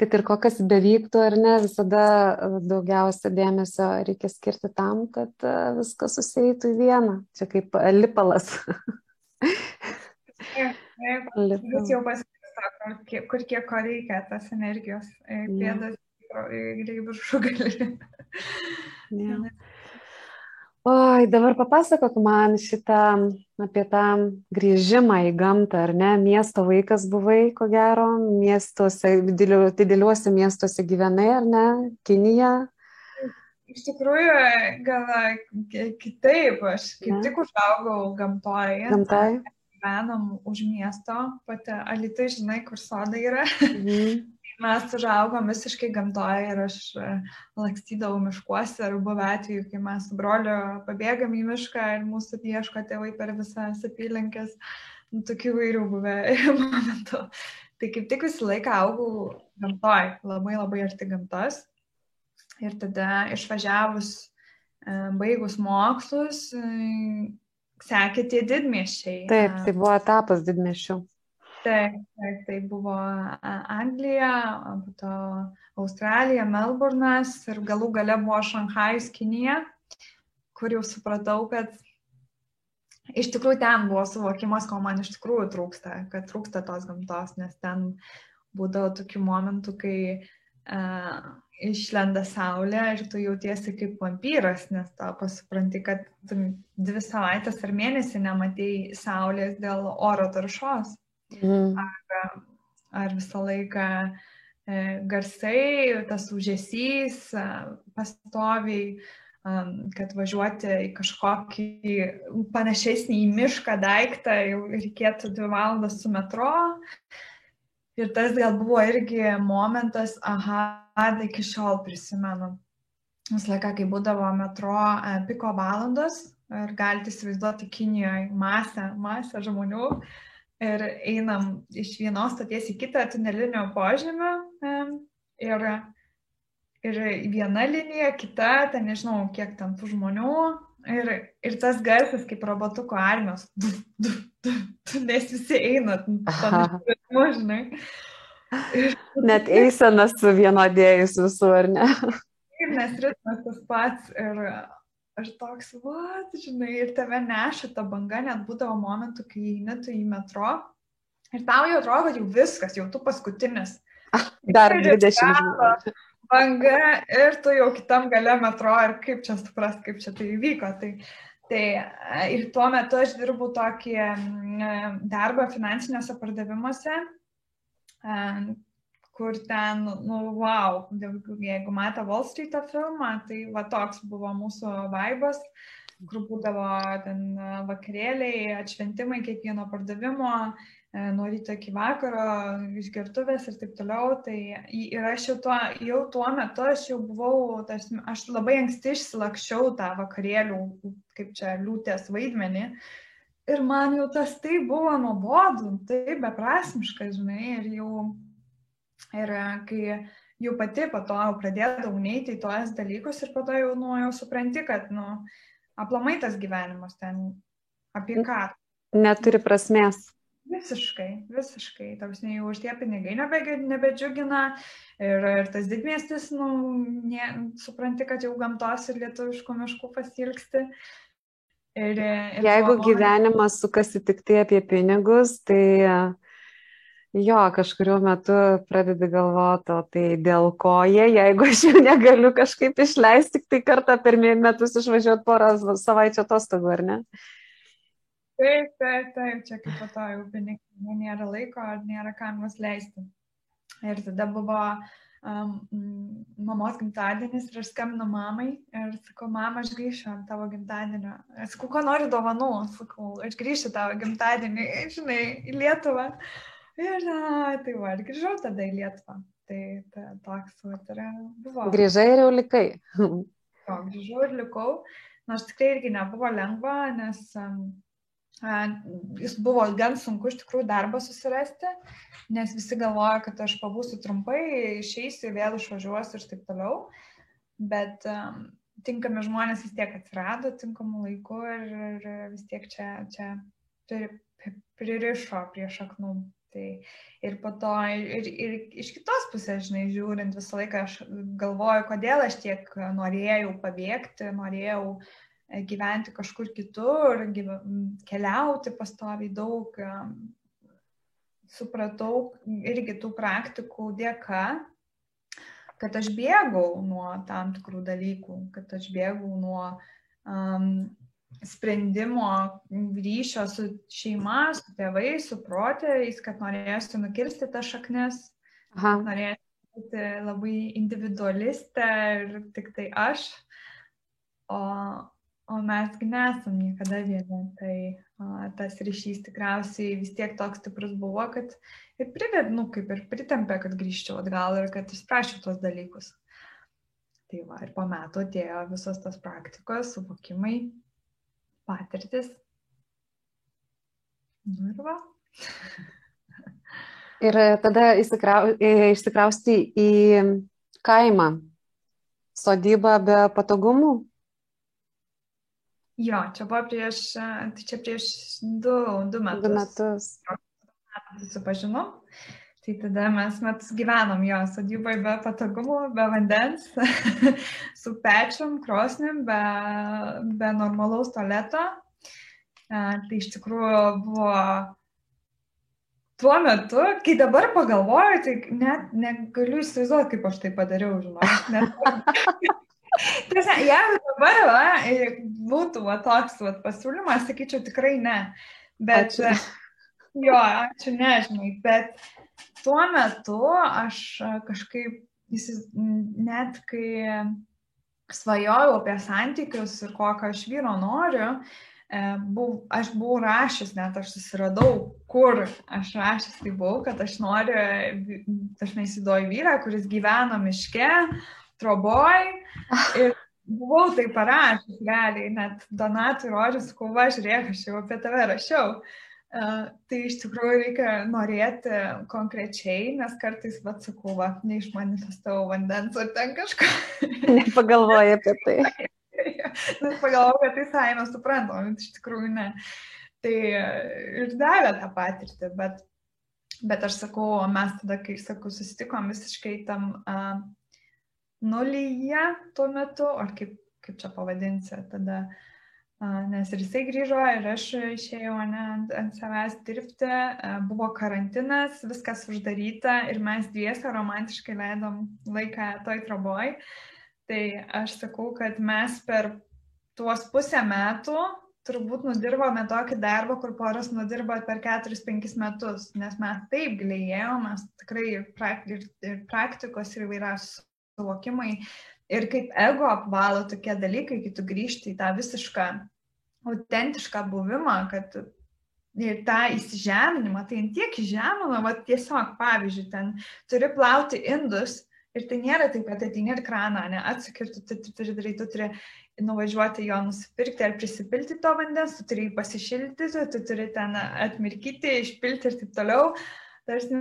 Speaker 1: kad ir kokias bevyktų ar ne, visada e, daugiausia dėmesio reikia skirti tam, kad e, viskas susijėtų į vieną. Čia kaip lipalas.
Speaker 2: Jūs jau pasakyta, kur, kur kiek ko reikia, tas energijos, pėdas į viršų gali.
Speaker 1: Oi, dabar papasakok man šitą apie tą grįžimą į gamtą, ar ne? Miesto vaikas buvai, ko gero, miestuose, dideliuose miestuose gyvenai, ar ne? Kinija.
Speaker 2: Iš tikrųjų, gal kitaip, aš kaip ne? tik užaugau gamtoje.
Speaker 1: Gamtoje.
Speaker 2: Gyvenom už miesto, pati Alitai, žinai, kur sodai yra. Mhm. Mes užaugom visiškai gamtoje ir aš e, lakstydavau miškuose ir buvo atveju, kai mes su broliu pabėgam į mišką ir mūsų ieško tėvai per visas apylinkės, nu, tokių vairių buvę momentų. Tai kaip tik visą laiką augau gamtoje, labai labai arti gamtos. Ir tada išvažiavus, e, baigus mokslus, e, sekė tie didmiešiai.
Speaker 1: Taip, tai buvo etapas didmiešių.
Speaker 2: Taip, taip, tai buvo Anglija, po to Australija, Melburnas ir galų gale buvo Šanhajus, Kinija, kur jau supratau, kad iš tikrųjų ten buvo suvokimas, ko man iš tikrųjų trūksta, kad trūksta tos gamtos, nes ten būdavo tokių momentų, kai uh, išlenda saulė ir tu jautiesi kaip vampyras, nes tau pasupranti, kad dvi savaitės ar mėnesį nematėjai saulės dėl oro taršos. Mm. Ar, ar visą laiką e, garsai, tas užėsys e, pastoviai, kad važiuoti į kažkokį panašesnį į mišką daiktą jau reikėtų dvi valandas su metro. Ir tas gal buvo irgi momentas, aha, iki šiol prisimenu. Visą laiką, kai būdavo metro e, piko valandos, Ir galite įsivaizduoti Kinijoje masę, masę žmonių. Ir einam iš vienos stoties į kitą tunelinio požemio. Ir, ir viena linija, kita, ten nežinau, kiek ten tų žmonių. Ir, ir tas garsas kaip robotuko armijos. Du, du, du, du, nes visi eina, žinai.
Speaker 1: Net eisenas suvienodėjus visur, ar ne?
Speaker 2: Taip, nes ritmas tas pats. Ir aš toks, va, žinai, ir tave neša ta banga, net būdavo momentų, kai eini tu į metro. Ir tau jau atrodo, kad jau viskas, jau tu paskutinis.
Speaker 1: Dar 20
Speaker 2: banga ir tu jau kitam gale metro ir kaip čia supras, kaip čia tai įvyko. Tai, tai ir tuo metu aš dirbu tokį darbą finansiniuose pardavimuose, kur ten, nu, wow, jeigu matė Wall Street filmą, tai va toks buvo mūsų vaibas, kur būdavo ten vakarėliai, atšventimai kiekvieno pardavimo, e, nuo ryto iki vakaro, išgertuvės ir taip toliau. Tai ir aš jau tuo, jau tuo metu, aš jau buvau, tarsi, aš labai anksti išsilakščiau tą vakarėlių, kaip čia liūtės vaidmenį. Ir man jau tas tai buvo nuobodu, tai beprasmiška, žinai, ir jau Ir e, kai jau pati po to pradėdavau neiti į tuos dalykus ir po to jau, nu, jau supranti, kad, nu, aplamai tas gyvenimas ten apie ką.
Speaker 1: Neturi prasmės.
Speaker 2: Visiškai, visiškai. Tarsi jau už tie pinigai nebe, nebedžiugina ir, ir tas didmiestis, nu, ne, supranti, kad jau gamtos ir lietuviškų miškų pasilgsti.
Speaker 1: Ir, ir Jeigu to, gyvenimas sukasi tik tai apie pinigus, tai uh, Jo, kažkurio metu pradedi galvoti, o tai dėl ko jie, jeigu aš jau negaliu kažkaip išleisti, tik tai kartą per metus išvažiuoti porą savaičių atostogų, ar ne?
Speaker 2: Taip, taip, taip, čia kaip po to jau pinigų nėra laiko, ar nėra kam mus leisti. Ir tada buvo um, mamos gimtadienis ir aš skambinu mamai ir sakau, mama, aš grįšiu ant tavo gimtadienio. Aš sakau, ko nori dovanų, sakau, aš grįšiu tavo gimtadienį, žinai, į Lietuvą. Ir tai va, ir grįžau tada į Lietuvą. Tai ta, toks va, yra, buvo.
Speaker 1: Grįžai ir jau likai.
Speaker 2: jo, grįžau ir likau. Nors tikrai irgi nebuvo lengva, nes um, jis buvo gan sunku iš tikrųjų darbą susirasti, nes visi galvoja, kad aš pabūsiu trumpai, išeisiu, vėl išvažiuosiu ir taip toliau. Bet um, tinkami žmonės vis tiek atsirado tinkamu laiku ir, ir vis tiek čia, čia pririšo prie šaknų. Tai ir po to, ir, ir iš kitos pusės, žinai, žiūrint, visą laiką aš galvoju, kodėl aš tiek norėjau pabėgti, norėjau e, gyventi kažkur kitur, keliauti pastoviai daug. Supratau irgi tų praktikų dėka, kad aš bėgau nuo tam tikrų dalykų, kad aš bėgau nuo um, sprendimo ryšio su šeima, su tėvais, su protėviais, kad norėsiu nukirsti tą šaknis, norėsiu būti labai individualistė ir tik tai aš, o, o mesgi nesam niekada vieni. Tai a, tas ryšys tikriausiai vis tiek toks stiprus buvo, kad ir privedė, nu, kaip ir pritempė, kad grįžčiau atgal ir kad išspręščiau tos dalykus. Tai va, ir po metų atėjo visos tos praktikos, suvokimai, patirtis. Nu ir va.
Speaker 1: Ir tada išsikrausti į kaimą, sodybą be patogumų?
Speaker 2: Jo, čia buvo prieš, tai čia prieš du, du metus.
Speaker 1: Du metus.
Speaker 2: Susipažinom. Tai tada mes metus gyvenom jo sodyboje be patogumų, be vandens, su pečiom, krosnim, be, be normalaus tualeto. Tai iš tikrųjų buvo tuo metu, kai dabar pagalvoju, tai net negaliu įsivaizduoti, kaip aš tai padariau, žinok. Net... Tiesa, jeigu dabar va, būtų va, toks va, pasiūlymas, sakyčiau tikrai ne. Bet, ačiū. jo, ačiū, nežinai, bet tuo metu aš kažkaip, net kai svajojau apie santykius ir kokio aš vyro noriu, E, buv, aš buvau rašęs, net aš susiradau, kur aš rašęs tai buvau, kad aš noriu, dažnai įsidoju vyrą, kuris gyvena miške, troboj ir buvau tai parašęs, realiai, net Donatui rodžiu, sakau, va, žiūrėk, aš jau apie tave rašiau. Uh, tai iš tikrųjų reikia norėti konkrečiai, nes kartais, va, sakau, va, neišmanifestavau vandens ar ten kažką.
Speaker 1: Nepagalvoju apie tai.
Speaker 2: nes pagalvoju, kad tai saime suprantama, bet iš tikrųjų ne. Tai ir davė tą patirtį, bet, bet aš sakau, mes tada, kai, sakau, susitikom visiškai tam uh, nulyje tuo metu, ar kaip, kaip čia pavadinsi, tada, nes ir jisai grįžo, ir aš išėjau ne, ant, ant savęs dirbti, buvo karantinas, viskas uždaryta ir mes dviese romantiškai leidom laiką toj troboj. Tai aš sakau, kad mes per tuos pusę metų turbūt nudirbome tokį darbą, kur poras nudirba per 4-5 metus, nes mes taip gilėjom, mes tikrai ir, praktik, ir praktikos ir įvairiausios suvokimai ir kaip ego apvalo tokie dalykai, kai tu grįžti į tą visišką autentišką buvimą, kad ir tą įsižeminimą, tai tiek įžemina, va tiesiog, pavyzdžiui, ten turi plauti indus ir tai nėra taip, kad ateini ir kraną, ne, atsikirti, tu turi daryti, tu turi nuvažiuoti jo nusipirkti ar prisipilti to vandens, tu turi jį pasišildyti, tu turi ten atmirkyti, išpilti ir taip toliau. Tarsi,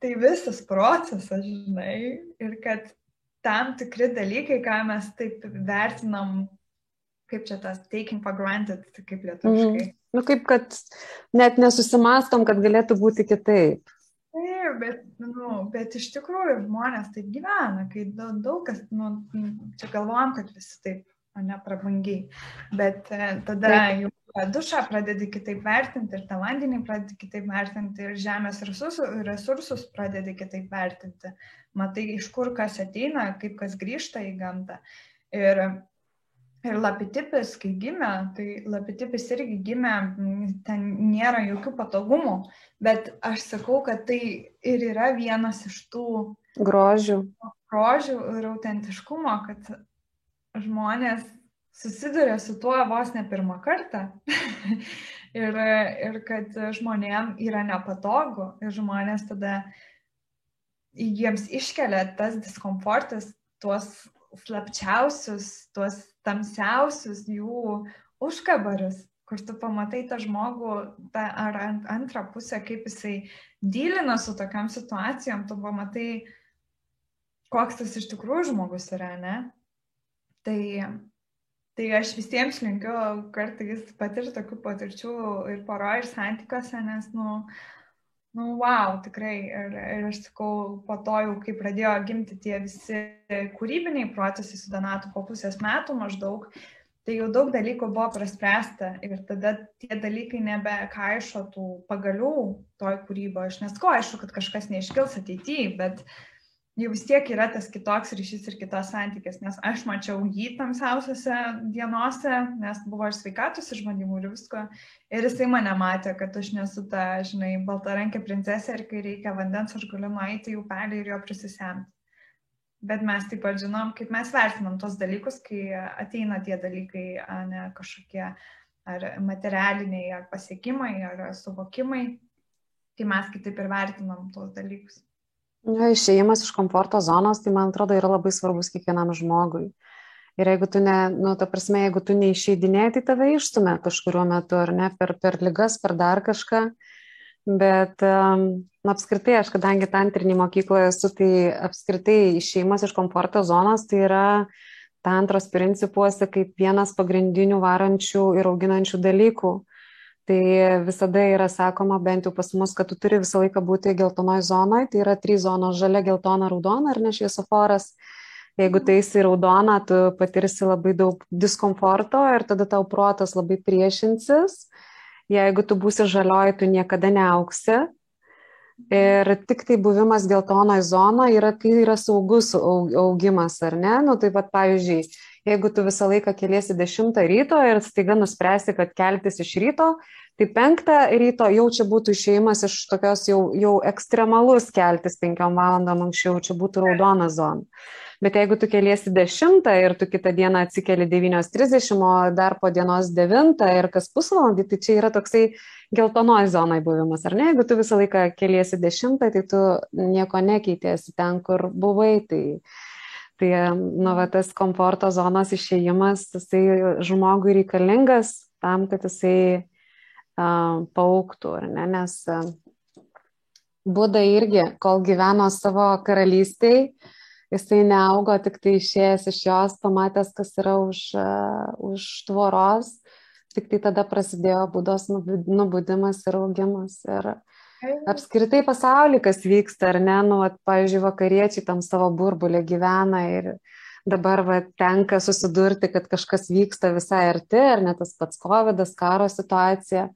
Speaker 2: tai visas procesas, žinai, ir kad tam tikri dalykai, ką mes taip vertinam, kaip čia tas taking for granted, kaip lietuviškai. Mm.
Speaker 1: Nu, kaip kad net nesusimastom, kad galėtų būti kitaip.
Speaker 2: Taip, bet, nu, bet iš tikrųjų žmonės taip gyvena, kai daug, daug kas, nu, čia galvojam, kad visi taip, o ne prabangiai, bet e, tada taip. jau dušą pradedi kitaip vertinti ir tą vandenį pradedi kitaip vertinti ir žemės resursus, resursus pradedi kitaip vertinti. Matai, iš kur kas ateina, kaip kas grįžta į gamtą. Ir, ir lapitipis, kai gimė, tai lapitipis irgi gimė, ten nėra jokių patogumų, bet aš sakau, kad tai ir yra vienas iš tų
Speaker 1: grožių,
Speaker 2: grožių ir autentiškumo, kad žmonės susiduria su tuo vos ne pirmą kartą. ir, ir kad žmonėm yra nepatogu ir žmonės tada jiems iškelia tas diskomfortas, tuos slapčiausius, tuos tamsiausius jų užkabarius, kur tu pamatai tą žmogų tą, ar ant, antrą pusę, kaip jisai dylina su tokiam situacijom, tu pamatai, koks tas iš tikrųjų žmogus yra, ne? Tai Tai aš visiems linkiu kartais patirti tokių patirčių ir poroje, ir santykiuose, nes, nu, nu, wow, tikrai. Ir, ir aš sakau, po to jau, kai pradėjo gimti tie visi kūrybiniai procesai su Donatu po pusės metų maždaug, tai jau daug dalykų buvo praspręsta ir tada tie dalykai nebekaišo tų pagalių toj kūryboje. Aš nesako, aišku, kad kažkas neiškils ateityje, bet uh, jau vis tiek yra tas kitoks ryšys ir kitos santykis, nes aš mačiau jį tamsiausiose dienose, nes buvo ir sveikatos išbandymų ir visko. Ir jisai mane matė, kad aš nesu ta, žinai, baltarankė princesė ir kai reikia vandens, aš galiu nueiti į upelį ir jo prisisemti. Bet mes taip pat žinom, kaip mes vertinam tos dalykus, kai ateina tie dalykai, ne kažkokie ar materialiniai, ar pasiekimai, ar suvokimai, kai mes kitaip ir vertinam tos dalykus.
Speaker 1: Ja, išėjimas iš komforto zonos, tai man atrodo yra labai svarbus kiekvienam žmogui. Ir jeigu tu ne, nu, ta prasme, jeigu tu neišeidinėjai, tai tave išstumė kažkuriuo metu, ar ne, per, per lygas, per dar kažką. Bet um, apskritai, aš kadangi tantrinį mokykloje esu, tai apskritai išėjimas iš komforto zonos tai yra tantros principuose kaip vienas pagrindinių varančių ir auginančių dalykų tai visada yra sakoma, bent jau pas mus, kad tu turi visą laiką būti geltonoj zonoje, tai yra trys zonos - žalia, geltona, raudona ar ne šviesoforas. Jeigu tai esi raudona, tu patirsi labai daug diskomforto ir tada tau protas labai priešinsis. Jeigu tu būsi žalioji, tu niekada neauksi. Ir tik tai buvimas geltonoje zonoje yra, kai yra saugus augimas, ar ne? Nu, tai pat, pavyzdžiui, jeigu tu visą laiką keliesi 10 ryto ir staiga nuspręsi, kad keltis iš ryto, tai 5 ryto jau čia būtų išėjimas iš tokios jau, jau ekstremalus keltis 5 valandom anksčiau, čia būtų raudona zona. Bet jeigu tu keliesi 10 ir tu kitą dieną atsikeli 9.30, o dar po dienos 9 ir kas pusvalandį, tai čia yra toksai geltonoji zonai buvimas, ar ne? Jeigu tu visą laiką keliesi 10, tai tu nieko nekeitėsi ten, kur buvai. Tai Tai, nu, va, tas komforto zonos išėjimas, jisai žmogui reikalingas tam, kad jisai uh, pauktų, ar ne, nes uh, Buda irgi, kol gyveno savo karalystėje, jisai neaugo tik tai išėjęs iš jos, pamatęs, kas yra už, uh, už tvoros, tik tai tada prasidėjo būdos nubudimas ir augimas. Ir apskritai pasaulį, kas vyksta, ar ne, nu, at, pavyzdžiui, vakariečiai tam savo burbulė gyvena ir dabar va, tenka susidurti, kad kažkas vyksta visai arti, ar net tas pats COVID, karo situacija.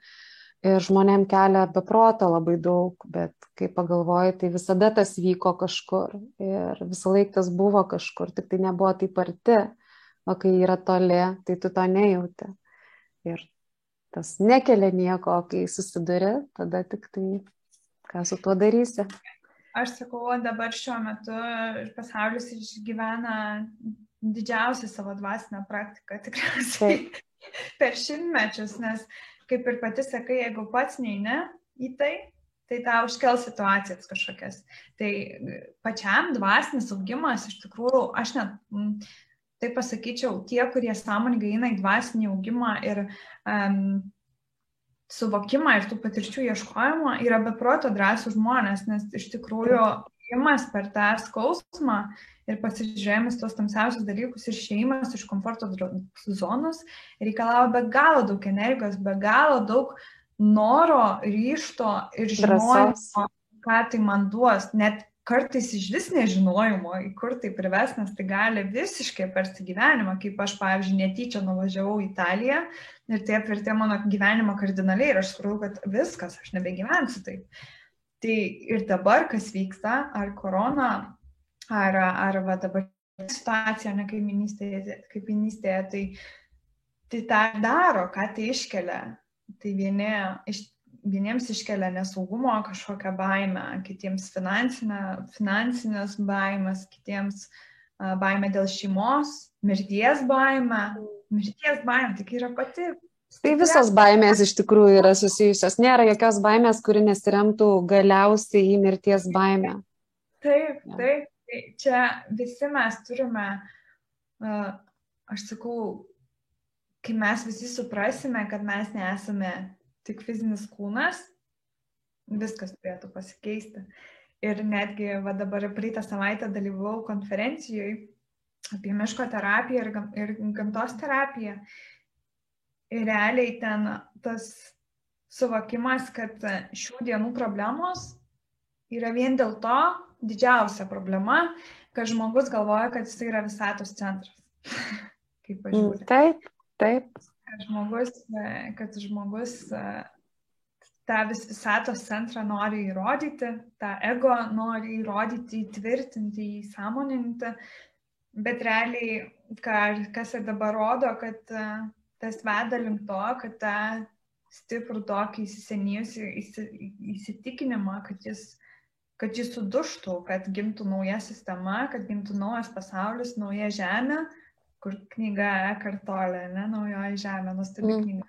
Speaker 1: Ir žmonėm kelia beproto labai daug, bet kai pagalvoji, tai visada tas vyko kažkur ir visą laiką tas buvo kažkur, tik tai nebuvo taip arti, o kai yra toli, tai tu to nejauti. Ir tas nekelia nieko, o kai susiduri, tada tik tai ką su tuo darysi?
Speaker 2: Aš sakau, dabar šiuo metu pasaulis išgyvena didžiausią savo dvasinę praktiką tikriausiai Taip. per šimtmečius, nes kaip ir pati sakai, jeigu pats neini į tai, tai tau užkel situacijas kažkokias. Tai pačiam dvasinis augimas iš tikrųjų, aš net tai pasakyčiau, tie, kurie sąmoningai eina į dvasinį augimą ir um, suvokimą ir tų patirčių ieškojimą yra beproto drąsų žmonės, nes iš tikrųjų ėjimas per tą skausmą ir pasižiūrėjimas tos tamsiausius dalykus ir išėjimas iš komforto zonos reikalauja be galo daug energijos, be galo daug noro, ryšto ir žinojimo, ką tai man duos. Net kartais iš vis nežinojimo, į kur tai prives, nes tai gali visiškai persti gyvenimą, kaip aš, pavyzdžiui, netyčia nuvažiavau į Italiją ir tai apvertė mano gyvenimą kardinaliai ir aš supratau, kad viskas, aš nebegyvensiu taip. Tai ir dabar, kas vyksta, ar korona, ar, ar va, dabar situacija, ne kaiminystėje, kaiminystėje tai, tai tą daro, ką tai iškelia. Tai vieni iš vieniems iškelia nesaugumo kažkokią baimę, kitiems finansinės baimės, kitiems baimę dėl šeimos, mirties baimę. Mirties baimė tik yra pati.
Speaker 1: Tai visos baimės iš tikrųjų yra susijusios. Nėra jokios baimės, kuri nesiremtų galiausiai į mirties baimę.
Speaker 2: Taip, taip. Tai čia visi mes turime, aš sakau, kai mes visi suprasime, kad mes nesame tik fizinis kūnas, viskas turėtų pasikeisti. Ir netgi va, dabar praeitą savaitę dalyvau konferencijoje apie miško terapiją ir, ir gamtos terapiją. Ir realiai ten tas suvokimas, kad šių dienų problemos yra vien dėl to didžiausia problema, kad žmogus galvoja, kad jis yra visatos centras.
Speaker 1: Kaip pažiūrėjau. Taip, taip
Speaker 2: kad žmogus, kad žmogus tą vis visatos centrą nori įrodyti, tą ego nori įrodyti, įtvirtinti, įsąmoninti, bet realiai, ką, kas ir dabar rodo, kad tas veda link to, kad tą stiprų tokį įsisenėjusi įsitikinimą, kad jis, kad jis suduštų, kad gimtų nauja sistema, kad gimtų naujas pasaulis, nauja žemė, kur knyga Kartolė, ne, naujoji žemė, nuostabi mm. knyga.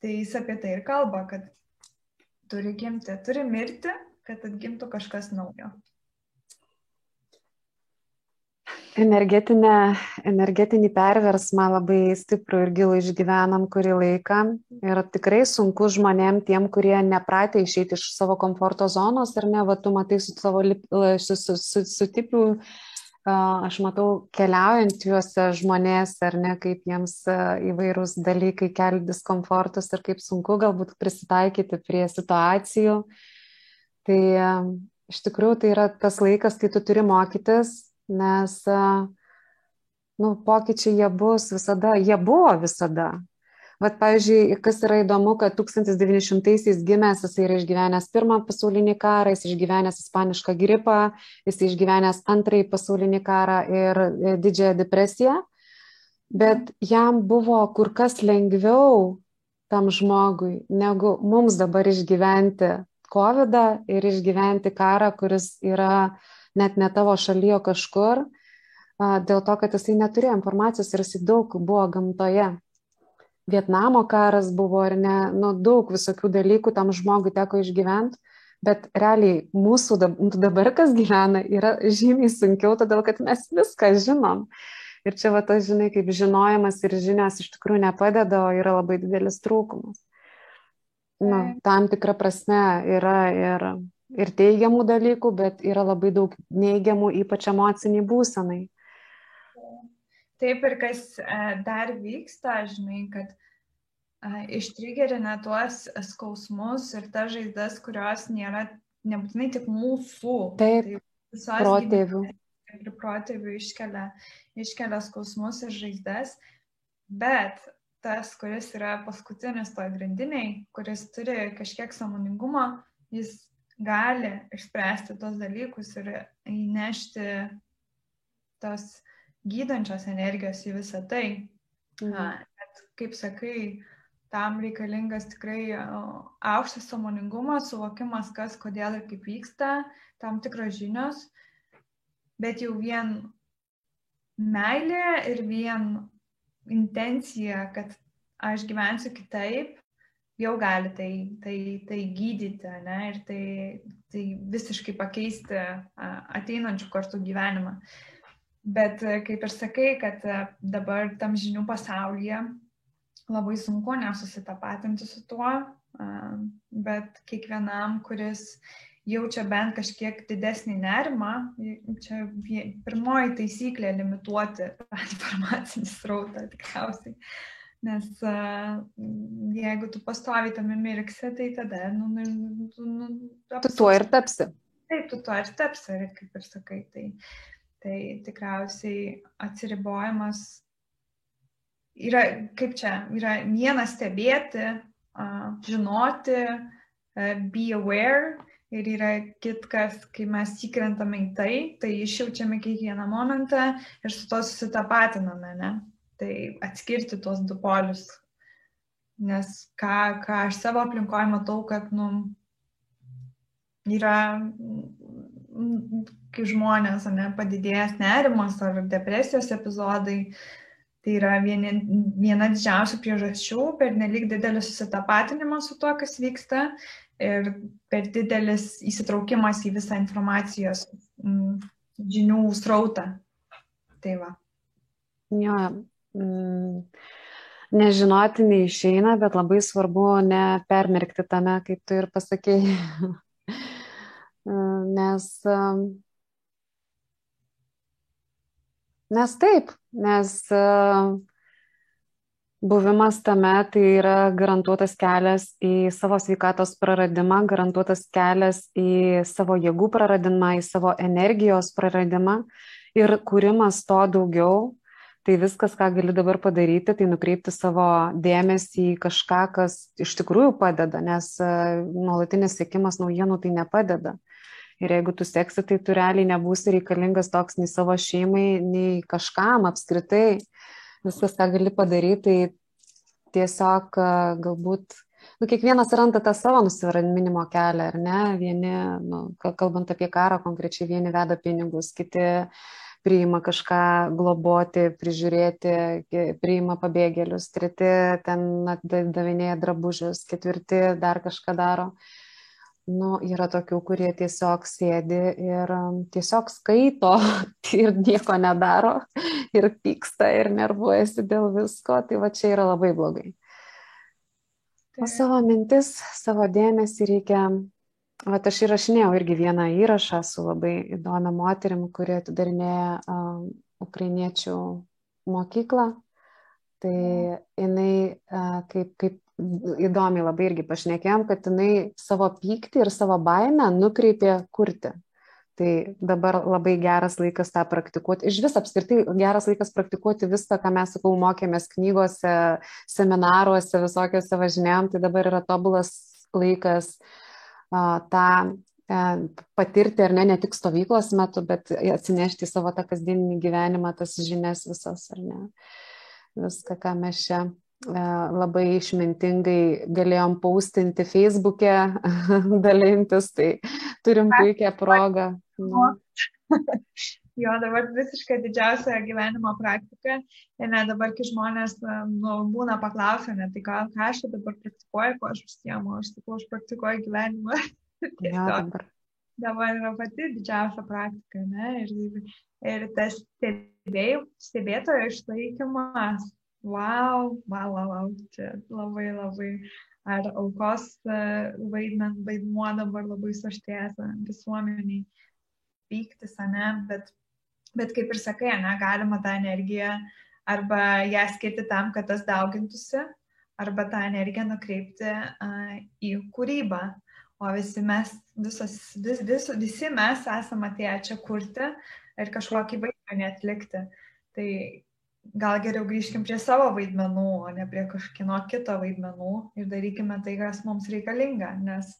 Speaker 2: Tai jis apie tai ir kalba, kad turi gimti, turi mirti, kad atgimtų kažkas naujo.
Speaker 1: Energetinę, energetinį perversmą labai stiprų ir gilų išgyvenam kurį laiką. Ir tikrai sunku žmonėm, tiem, kurie nepratė išeiti iš savo komforto zonos ir ne, va, tu matai su savo su, su, su, su tipiu aš matau keliaujant juose žmonės, ar ne, kaip jiems įvairūs dalykai kelia diskomfortus ir kaip sunku galbūt prisitaikyti prie situacijų. Tai iš tikrųjų tai yra tas laikas, kai tu turi mokytis, nes nu, pokyčiai jie bus visada, jie buvo visada. Vat, pavyzdžiui, kas yra įdomu, kad 1900-aisiais gimęs, jis yra išgyvenęs pirmą pasaulinį karą, jis išgyvenęs ispanišką gripą, jis išgyvenęs antrąjį pasaulinį karą ir e, didžiąją depresiją, bet jam buvo kur kas lengviau tam žmogui, negu mums dabar išgyventi COVID ir išgyventi karą, kuris yra net ne tavo šalyje kažkur, dėl to, kad jisai neturėjo informacijos ir jisai daug buvo gamtoje. Vietnamo karas buvo ar ne, nu, daug visokių dalykų tam žmogui teko išgyventi, Bet realiai mūsų dabar, kas gyvena, yra žymiai sunkiau, todėl kad mes viską žinom. Ir čia va tas, žinai, kaip žinojimas ir žinios iš tikrųjų nepadeda, o yra labai didelis trūkumas. Na, tam tikra prasme yra ir, ir teigiamų dalykų, bet yra labai daug neigiamų, ypač emociniai būsenai.
Speaker 2: Taip ir kas e, dar vyksta, žinai, kad e, ištrigerina tuos skausmus ir tas žaizdas, kurios nėra nebūtinai tik mūsų.
Speaker 1: Taip, tai protėvių.
Speaker 2: Ir protėvių iškelia iškelia skausmus ir žaizdas, bet tas, kuris yra paskutinis toj grandiniai, kuris turi kažkiek samoningumo, jis gali išspręsti tos dalykus ir įnešti tos gydančios energijos į visą tai. Mhm. Bet, kaip sakai, tam reikalingas tikrai aukštas samoningumas, suvokimas, kas, kodėl ir kaip vyksta, tam tikros žinios, bet jau vien meilė ir vien intencija, kad aš gyvensiu kitaip, jau gali tai, tai, tai gydyti ne, ir tai, tai visiškai pakeisti ateinančių kartų gyvenimą. Bet kaip ir sakai, kad dabar tam žinių pasaulyje labai sunku nesusitapatinti su tuo, bet kiekvienam, kuris jaučia bent kažkiek didesnį nerimą, čia pirmoji taisyklė - limituoti informacinį srautą tikriausiai. Nes uh, jeigu tu pastovi tame mirksi, tai tada, nu, nu,
Speaker 1: tu, nu, tu tuo ir tapsi.
Speaker 2: Taip, tu tuo ir tapsi, ir kaip ir sakai, tai, tai tikriausiai atsiribojimas yra, kaip čia, yra vienas stebėti, uh, žinoti, uh, be aware ir yra kitkas, kai mes įkrentame į tai, tai išjaučiame kiekvieną momentą ir su to susitapatiname, ne? Tai atskirti tuos du polius. Nes ką, ką aš savo aplinkoje matau, kad, nu, yra, kai žmonės, ne, padidėjęs nerimas ar depresijos epizodai, Tai yra vieni, viena didžiausių priežasčių per nelik didelį susitapatinimą su tuo, kas vyksta ir per didelis įsitraukimas į visą informacijos mm, žinių srautą. Tai va.
Speaker 1: Jo, mm, nežinoti neišeina, bet labai svarbu nepermerkti tame, kaip tu ir pasakėjai. nes, nes taip, nes buvimas tame tai yra garantuotas kelias į savo sveikatos praradimą, garantuotas kelias į savo jėgų praradimą, į savo energijos praradimą ir kūrimas to daugiau. Tai viskas, ką gali dabar padaryti, tai nukreipti savo dėmesį į kažką, kas iš tikrųjų padeda, nes e, nuolatinis sėkimas naujienų tai nepadeda. Ir jeigu tu seksi, tai tu realiai nebūsi reikalingas toks nei savo šeimai, nei kažkam apskritai. Uh, viskas, ką gali padaryti, tai tiesiog galbūt, nu, kiekvienas randa tą savo nusiraminimo kelią, ar ne? Vieni, nu, kalbant apie karą konkrečiai, vieni veda pinigus, kiti priima kažką globoti, prižiūrėti, priima pabėgėlius, treti ten davinėja drabužius, ketvirti dar kažką daro. Nu, yra tokių, kurie tiesiog sėdi ir um, tiesiog skaito ir nieko nedaro ir pyksta ir nervuojasi dėl visko, tai va čia yra labai blogai. O savo mintis, savo dėmesį reikia, va aš įrašinėjau irgi vieną įrašą su labai įdomia moterim, kuri atidarinėja um, ukrainiečių mokyklą. Tai jinai uh, kaip, kaip įdomiai labai irgi pašnekėjom, kad jinai savo pyktį ir savo baimę nukreipė kurti. Tai dabar labai geras laikas tą praktikuoti. Iš vis apskritai geras laikas praktikuoti viską, ką mes, sakau, mokėmės knygose, seminaruose, visokiose važinėjom, tai dabar yra tobulas laikas uh, tą uh, patirti, ar ne, ne tik stovyklos metu, bet atsinešti į savo tą kasdieninį gyvenimą, tas žinias visas, ar ne, viską, ką mes čia E, labai išmintingai galėjom paustinti Facebook'e, dalintis, tai turim puikią progą. Nu.
Speaker 2: Jo, dabar visiškai didžiausia gyvenimo praktika. Ir net dabar, kai žmonės e, nu, būna paklausę, ne, tai ką, ką aš dabar praktikuoju, ko aš užsiemu, aš sakau, aš praktikuoju gyvenimą.
Speaker 1: Ja, dabar.
Speaker 2: dabar yra pati didžiausia praktika, ne? Ir, ir tas stebėjų, stebėtojo išlaikymas. Wow, wow, wow, čia labai labai. Ar aukos e, vaidmen, vaidmuo dabar labai suštėjęs visuomeniai, pyktis, ne, bet, bet kaip ir sakai, ne, galima tą energiją arba ją skirti tam, kad tas daugintųsi, arba tą energiją nukreipti uh, į kūrybą. O visi mes, visos, vis, vis, visi mes esame atėję čia kurti ir kažkokį vaidmenį atlikti. Tai gal geriau grįžkim prie savo vaidmenų, o ne prie kažkino kito vaidmenų ir darykime tai, kas mums reikalinga, nes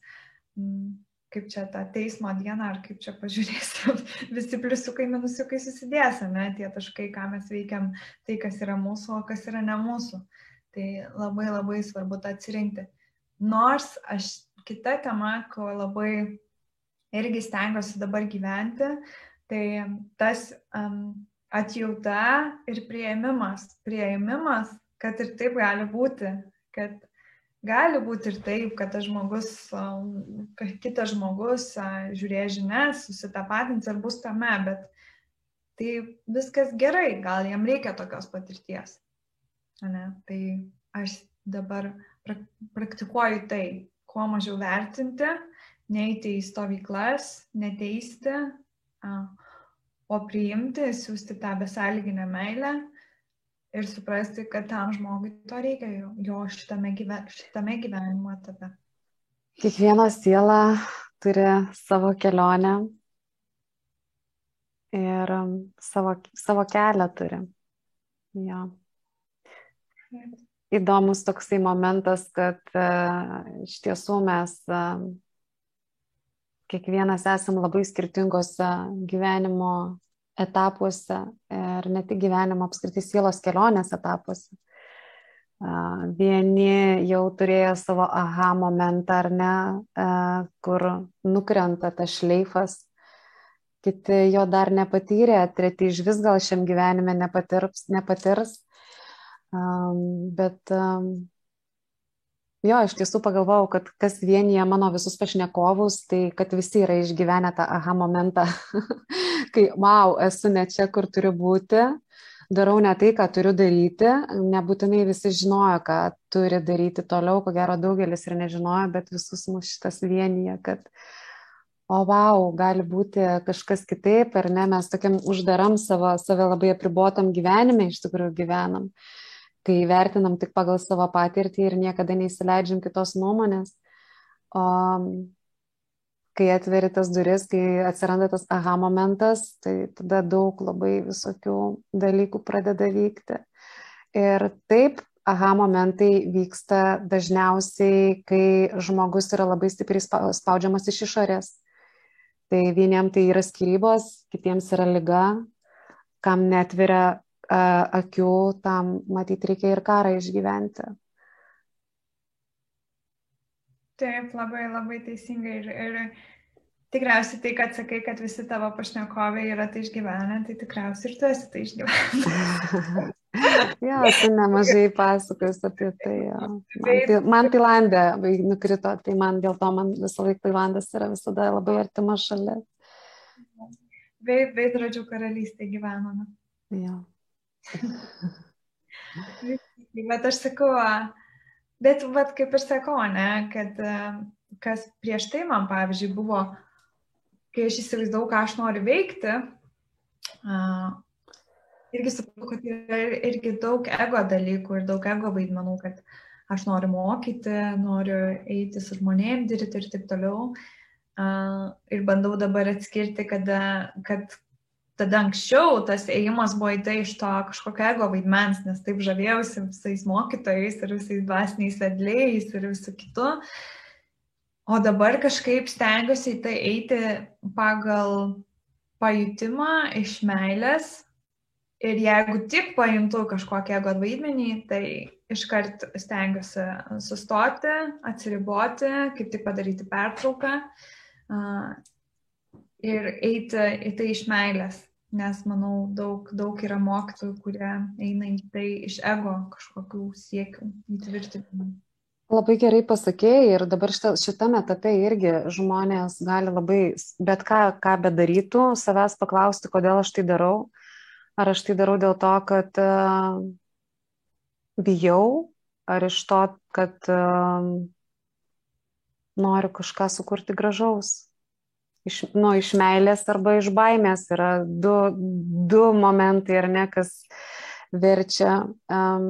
Speaker 2: mm, kaip čia tą teismo dieną, ar kaip čia pažiūrėsim, visi pliusiukai, minusiukai susidės, ne, tie taškai, ką mes veikiam, tai kas yra mūsų, o kas yra ne mūsų. Tai labai labai svarbu tą atsirinkti. Nors aš kita tema, ko labai irgi stengiuosi dabar gyventi, tai tas um, atjauta ir prieimimas. Prieimimas, kad ir taip gali būti, kad gali būti ir taip, kad tas žmogus, kitas žmogus žiūrės žinias, susitapatins ir bus tame, bet tai viskas gerai, gal jam reikia tokios patirties. Ne? Tai aš dabar praktikuoju tai, kuo mažiau vertinti, neiti į stovyklas, neteisti, o priimti, siūsti tą besąlyginę meilę ir suprasti, kad tam žmogui to reikia jo, jo šitame, gyve, šitame gyvenimo etape.
Speaker 1: Kiekviena siela turi savo kelionę ir savo, savo kelią turi. Ja įdomus toksai momentas, kad e, iš tiesų mes e, kiekvienas esam labai skirtingose gyvenimo etapuose ir ne tik gyvenimo apskritai sielos kelionės etapuose. Vieni jau turėjo savo aha momentą ar ne, kur nukrenta tas šleifas, kiti jo dar nepatyrė, treti iš vis gal šiam gyvenime nepatirs, nepatirs bet jo, iš tiesų pagalvojau, kad kas vienyje mano visus pašnekovus, tai kad visi yra išgyvenę tą aha momentą, kai, wow, esu ne čia, kur turiu būti, darau ne tai, ką turiu daryti, nebūtinai visi žinojo, ką turi daryti toliau, ko gero daugelis ir nežinojo, bet visus mus šitas vienyje, kad o wow, gali būti kažkas kitaip, ar ne, mes tokiam uždaram savo, save labai apribotam gyvenime iš tikrųjų gyvenam. Uh, kai vertinam tik pagal savo patirtį ir niekada neįsileidžiam kitos nuomonės. O kai atveri tas duris, kai atsiranda tas aha momentas, tai tada daug labai visokių dalykų pradeda vykti. Ir taip, aha momentai vyksta dažniausiai, kai žmogus yra labai stipriai spaudžiamas iš išorės. Tai vieniem tai yra skirybos, kitiems yra lyga, kam netveria akių, tam matyti reikia ir karą išgyventi.
Speaker 2: Taip, labai labai teisingai. Ir, ir tikriausiai tai, kad sakai, kad visi tavo pašnekovai yra tai išgyvenę, tai tikriausiai ir tu esi tai išgyvenę.
Speaker 1: jo, tu nemažai pasakojus apie tai. Jo. Man, tai, man Tailandė nukrito, tai man dėl to man visą laiką Tailandas yra visada labai artima šalis.
Speaker 2: Veidrodžių karalystė gyvename.
Speaker 1: Jo.
Speaker 2: Bet aš sakau, bet vat, kaip ir sakau, ne, kad kas prieš tai man, pavyzdžiui, buvo, kai aš įsivaizdavau, ką aš noriu veikti, irgi supratau, kad yra irgi daug ego dalykų ir daug ego vaidmenų, kad aš noriu mokyti, noriu eiti su žmonėm dirbti ir taip toliau. Ir bandau dabar atskirti, kad, kad tada anksčiau tas ėjimas buvo į tai iš to kažkokio ego vaidmens, nes taip žavėjausi visais mokytojais ir visais dvasiniais vedliais ir visų kitų. O dabar kažkaip stengiuosi į tai eiti pagal pajutimą iš meilės. Ir jeigu tik pajuntu kažkokią ego vaidmenį, tai iškart stengiuosi sustoti, atsiriboti, kaip tik padaryti pertrauką ir eiti į tai iš meilės nes manau daug, daug yra mokytojų, kurie eina į tai iš ego kažkokių siekių įtvirtinimų.
Speaker 1: Labai gerai pasakėjai ir dabar šita, šitame etape irgi žmonės gali labai, bet ką, ką bedarytų, savęs paklausti, kodėl aš tai darau. Ar aš tai darau dėl to, kad uh, bijau, ar iš to, kad uh, noriu kažką sukurti gražaus. Iš, nu, iš meilės arba iš baimės yra du, du momentai, ar ne, kas verčia um,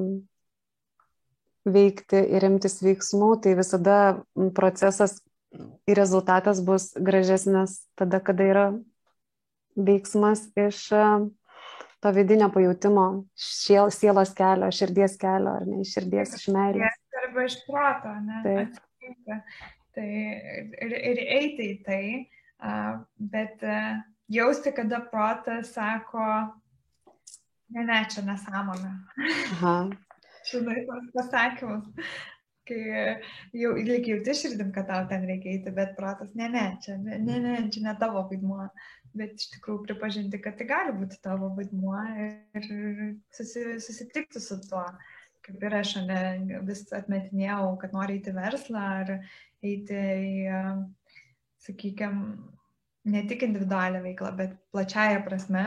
Speaker 1: veikti ir imtis veiksmų, tai visada procesas ir rezultatas bus gražesnis tada, kada yra veiksmas iš to vidinio pajūtimo, šiel, sielos kelio, širdies kelio, ar ne iš širdies, iš meilės.
Speaker 2: Arba iš proto, ne? Taip. Tai ir, ir eiti į tai, bet jausti, kada protas sako, ne, ne, čia nesąmonė. Aha žinai, tos pasakymus, kai jau lyg jauti širdim, kad tau ten reikia eiti, bet protas, ne, ne, čia ne, ne, ne, čia ne tavo vaidmuo, bet iš tikrųjų pripažinti, kad tai gali būti tavo vaidmuo ir susi, susitikti su tuo. Kaip ir aš vis atmetinėjau, kad nori eiti verslą ar eiti į, sakykime, ne tik individualią veiklą, bet plačiają prasme,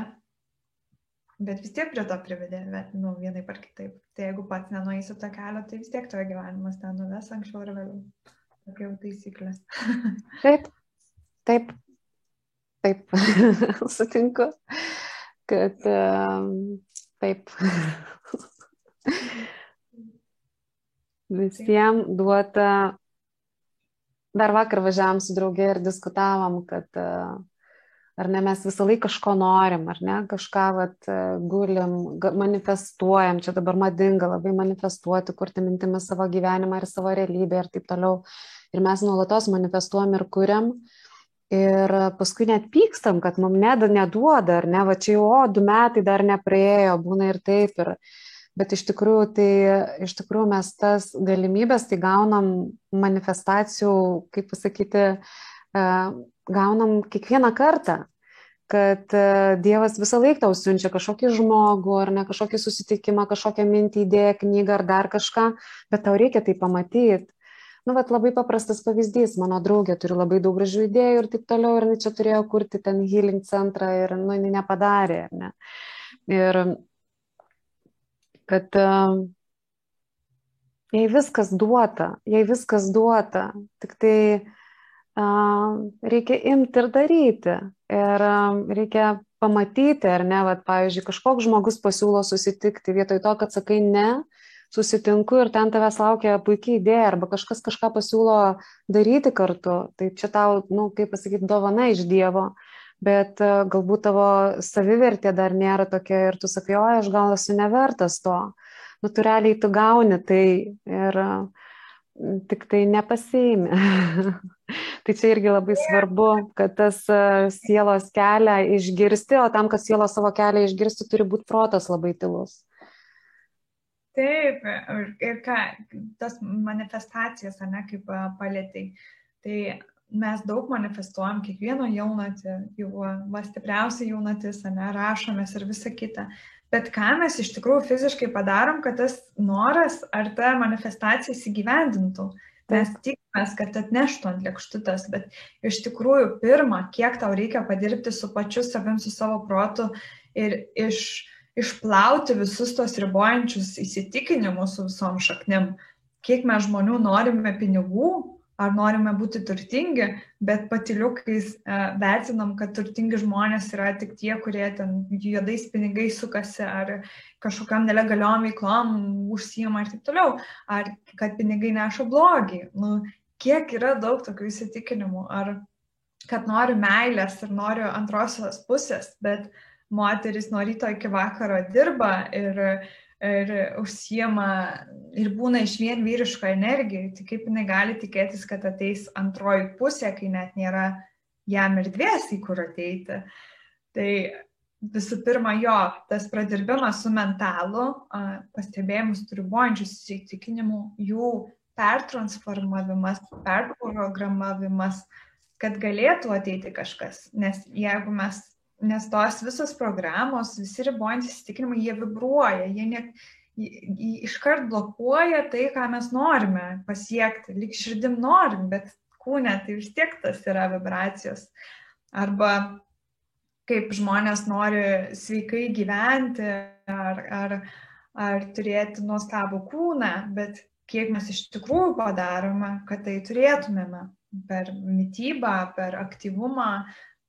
Speaker 2: bet vis tiek prie to privedė, bet, nu, vienai par kitaip. Tai jeigu pats nenueisi tą kelią, tai vis tiek tavo gyvenimas ten nuves anksčiau ar vėliau. Tokia jau taisyklės.
Speaker 1: taip, taip, taip, sutinku, kad um, taip. Visiems duota, dar vakar važiavam su draugė ir diskutavom, kad uh, ar ne mes visą laiką kažko norim, ar ne, kažką vat, e, gulim, manifestuojam, čia dabar madinga labai manifestuoti, kurti mintimis savo gyvenimą ir savo realybę ir taip toliau. Ir mes nuolatos manifestuojam ir kuriam. Ir paskui net pykstam, kad mums neduoda, ar ne, va čia jau, o, du metai dar nepraėjo, būna ir taip. Ir, bet iš tikrųjų, tai, iš tikrųjų mes tas galimybės tai gaunam manifestacijų, kaip pasakyti, uh, gaunam kiekvieną kartą, kad e, Dievas visą laiką tau siunčia kažkokį žmogų, ar ne kažkokį susitikimą, kažkokią mintį, idėją, knygą ar dar kažką, bet tau reikia tai pamatyti. Nu, bet labai paprastas pavyzdys, mano draugė turi labai daug gražių idėjų ir taip toliau, ir čia turėjo kurti ten healing centrą ir, nu, nepadarė, ar ne. Ir kad uh, jai viskas duota, jai viskas duota, tik tai uh, reikia imti ir daryti. Ir reikia pamatyti, ar ne, vat, pavyzdžiui, kažkoks žmogus pasiūlo susitikti, vietoj to, kad sakai ne, susitinku ir ten tavęs laukia puikiai idėja, arba kažkas kažką pasiūlo daryti kartu, tai čia tau, na, nu, kaip pasakyti, dovana iš Dievo, bet galbūt tavo savivertė dar nėra tokia ir tu sakai, o aš gal esu nevertas to. Natūraliai tu gauni tai ir tik tai nepasiimi. Tai čia irgi labai svarbu, kad tas e, sielos kelią išgirsti, o tam, kad sielos savo kelią išgirsti, turi būti protas labai tylus.
Speaker 2: Taip, ir ką, tas manifestacijas, ne, kaip e, palėtai, tai mes daug manifestuojam, kiekvieno jaunatį, jau va stipriausia jaunatis, ne, rašomės ir visa kita. Bet ką mes iš tikrųjų fiziškai padarom, kad tas noras ar ta manifestacija įsigyvendintų. Mes tikimės, kad atneštų ant lėkštutės, bet iš tikrųjų pirmą, kiek tau reikia padirbti su pačiu savim, su savo protu ir iš, išplauti visus tos ribojančius įsitikinimus su visom šaknim. Kiek mes žmonių norime pinigų, ar norime būti turtingi, bet patiliukais e, vertinam, kad turtingi žmonės yra tik tie, kurie ten juodais pinigais sukasi, ar kažkokiam nelegaliom veiklom užsijama ir taip toliau, ar kad pinigai neša blogį. Nu, kiek yra daug tokių įsitikinimų, ar kad noriu meilės ir noriu antrosios pusės, bet moteris nuo ryto iki vakaro dirba ir uh, ir užsiema ir būna iš vien vyriško energijai, tai kaip jinai gali tikėtis, kad ateis antroji pusė, kai net nėra jam erdvės į kur ateiti. Tai visų pirma, jo, tas pradirbimas su mentalu, pastebėjimus turibuojančius įsitikinimu, jų pertransformavimas, perprogramavimas, kad galėtų ateiti kažkas. Nes jeigu mes nes tos visos programos, visi ribojantys įsitikinimai, jie vibruoja, jie, ne, iškart blokuoja tai, ką mes norime pasiekti. Lik širdim norim, bet kūne tai vis tiek tas yra vibracijos. Arba kaip žmonės nori sveikai gyventi ar, ar, ar turėti nuostabų kūną, bet kiek mes iš tikrųjų padarome, kad tai turėtumėme per mytybą, per aktyvumą,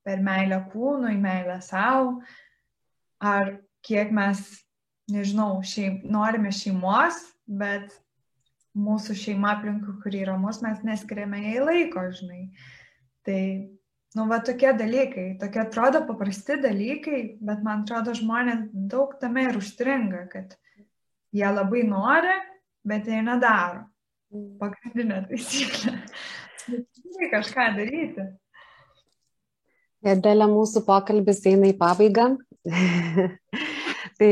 Speaker 2: per meilę kūnui, meilę savo, ar kiek mes nežinau, šeim, norime šeimos, bet mūsų šeima aplinkui, kuri yra mus, mes neskiriame jai laiko, žinai. Tai, nu, va tokie dalykai, tokie atrodo paprasti dalykai, bet man atrodo žmonės daug tame ir užstringa, kad jie labai nori, bet jie nedaro. Pagrindinė taisyklė. Reikia kažką daryti.
Speaker 1: Dėlė mūsų pokalbis eina į pabaigą. Tai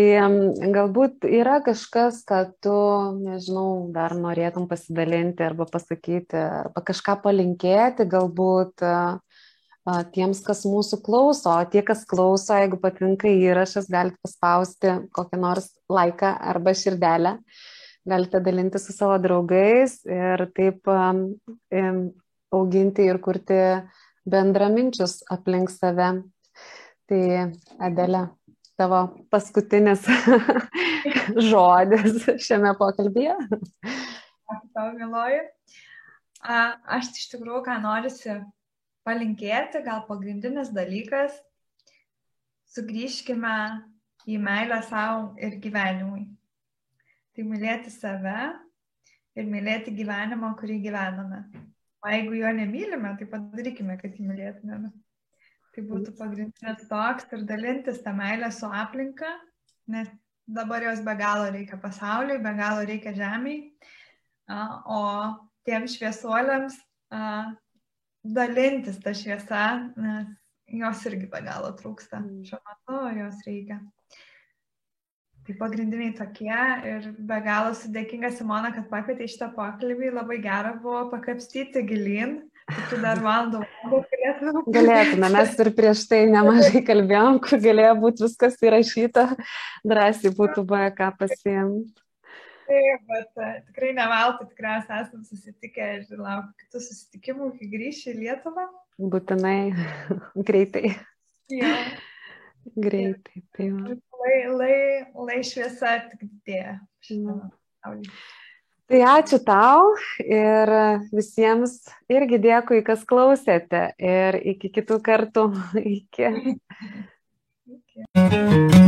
Speaker 1: galbūt yra kažkas, kad tu, nežinau, dar norėtum pasidalinti arba pasakyti, arba kažką palinkėti, galbūt tiems, kas mūsų klauso, o tie, kas klauso, jeigu patinka įrašas, galite paspausti kokią nors laiką arba širdelę, galite dalinti su savo draugais ir taip auginti ir kurti bendraminčius aplink save. Tai Adelė, tavo paskutinis žodis šiame pokalbėje?
Speaker 2: Ačiū tau, Miloju. Aš iš tikrųjų, ką norisi palinkėti, gal pagrindinis dalykas, sugrįžkime į meilę savo ir gyvenimui. Tai mylėti save ir mylėti gyvenimą, kurį gyvename. O jeigu jo nemylime, tai padarykime, kad jį mylėtumėme. Tai būtų pagrindinis toks ir dalintis tą meilę su aplinka, nes dabar jos be galo reikia pasauliui, be galo reikia žemiai, o tiems šviesuoliams dalintis tą šviesą, nes jos irgi be galo trūksta. Mm. Šiuo metu jos reikia. Tai pagrindiniai tokie ir be galo sudėkinga Simona, kad pakvietė šitą pokalbį, labai gera buvo pakapstyti gilin Tu dar valandų galėtume.
Speaker 1: Galėtume, mes ir prieš tai nemažai kalbėjom, kur galėjo būti viskas įrašyta, drąsiai būtų buvę ką pasiimti.
Speaker 2: Taip, bet uh, tikrai neveltui tikriausiai esame susitikę ir laukiu kitų susitikimų, kai grįšiu į Lietuvą.
Speaker 1: Būtinai greitai.
Speaker 2: Ja.
Speaker 1: Greitai, tai
Speaker 2: va lai, lai, lai šviesa tik didėja mm. šitame pasaulyje.
Speaker 1: Tai ačiū tau ir visiems irgi dėkui, kas klausėte ir iki kitų kartų. Iki. iki.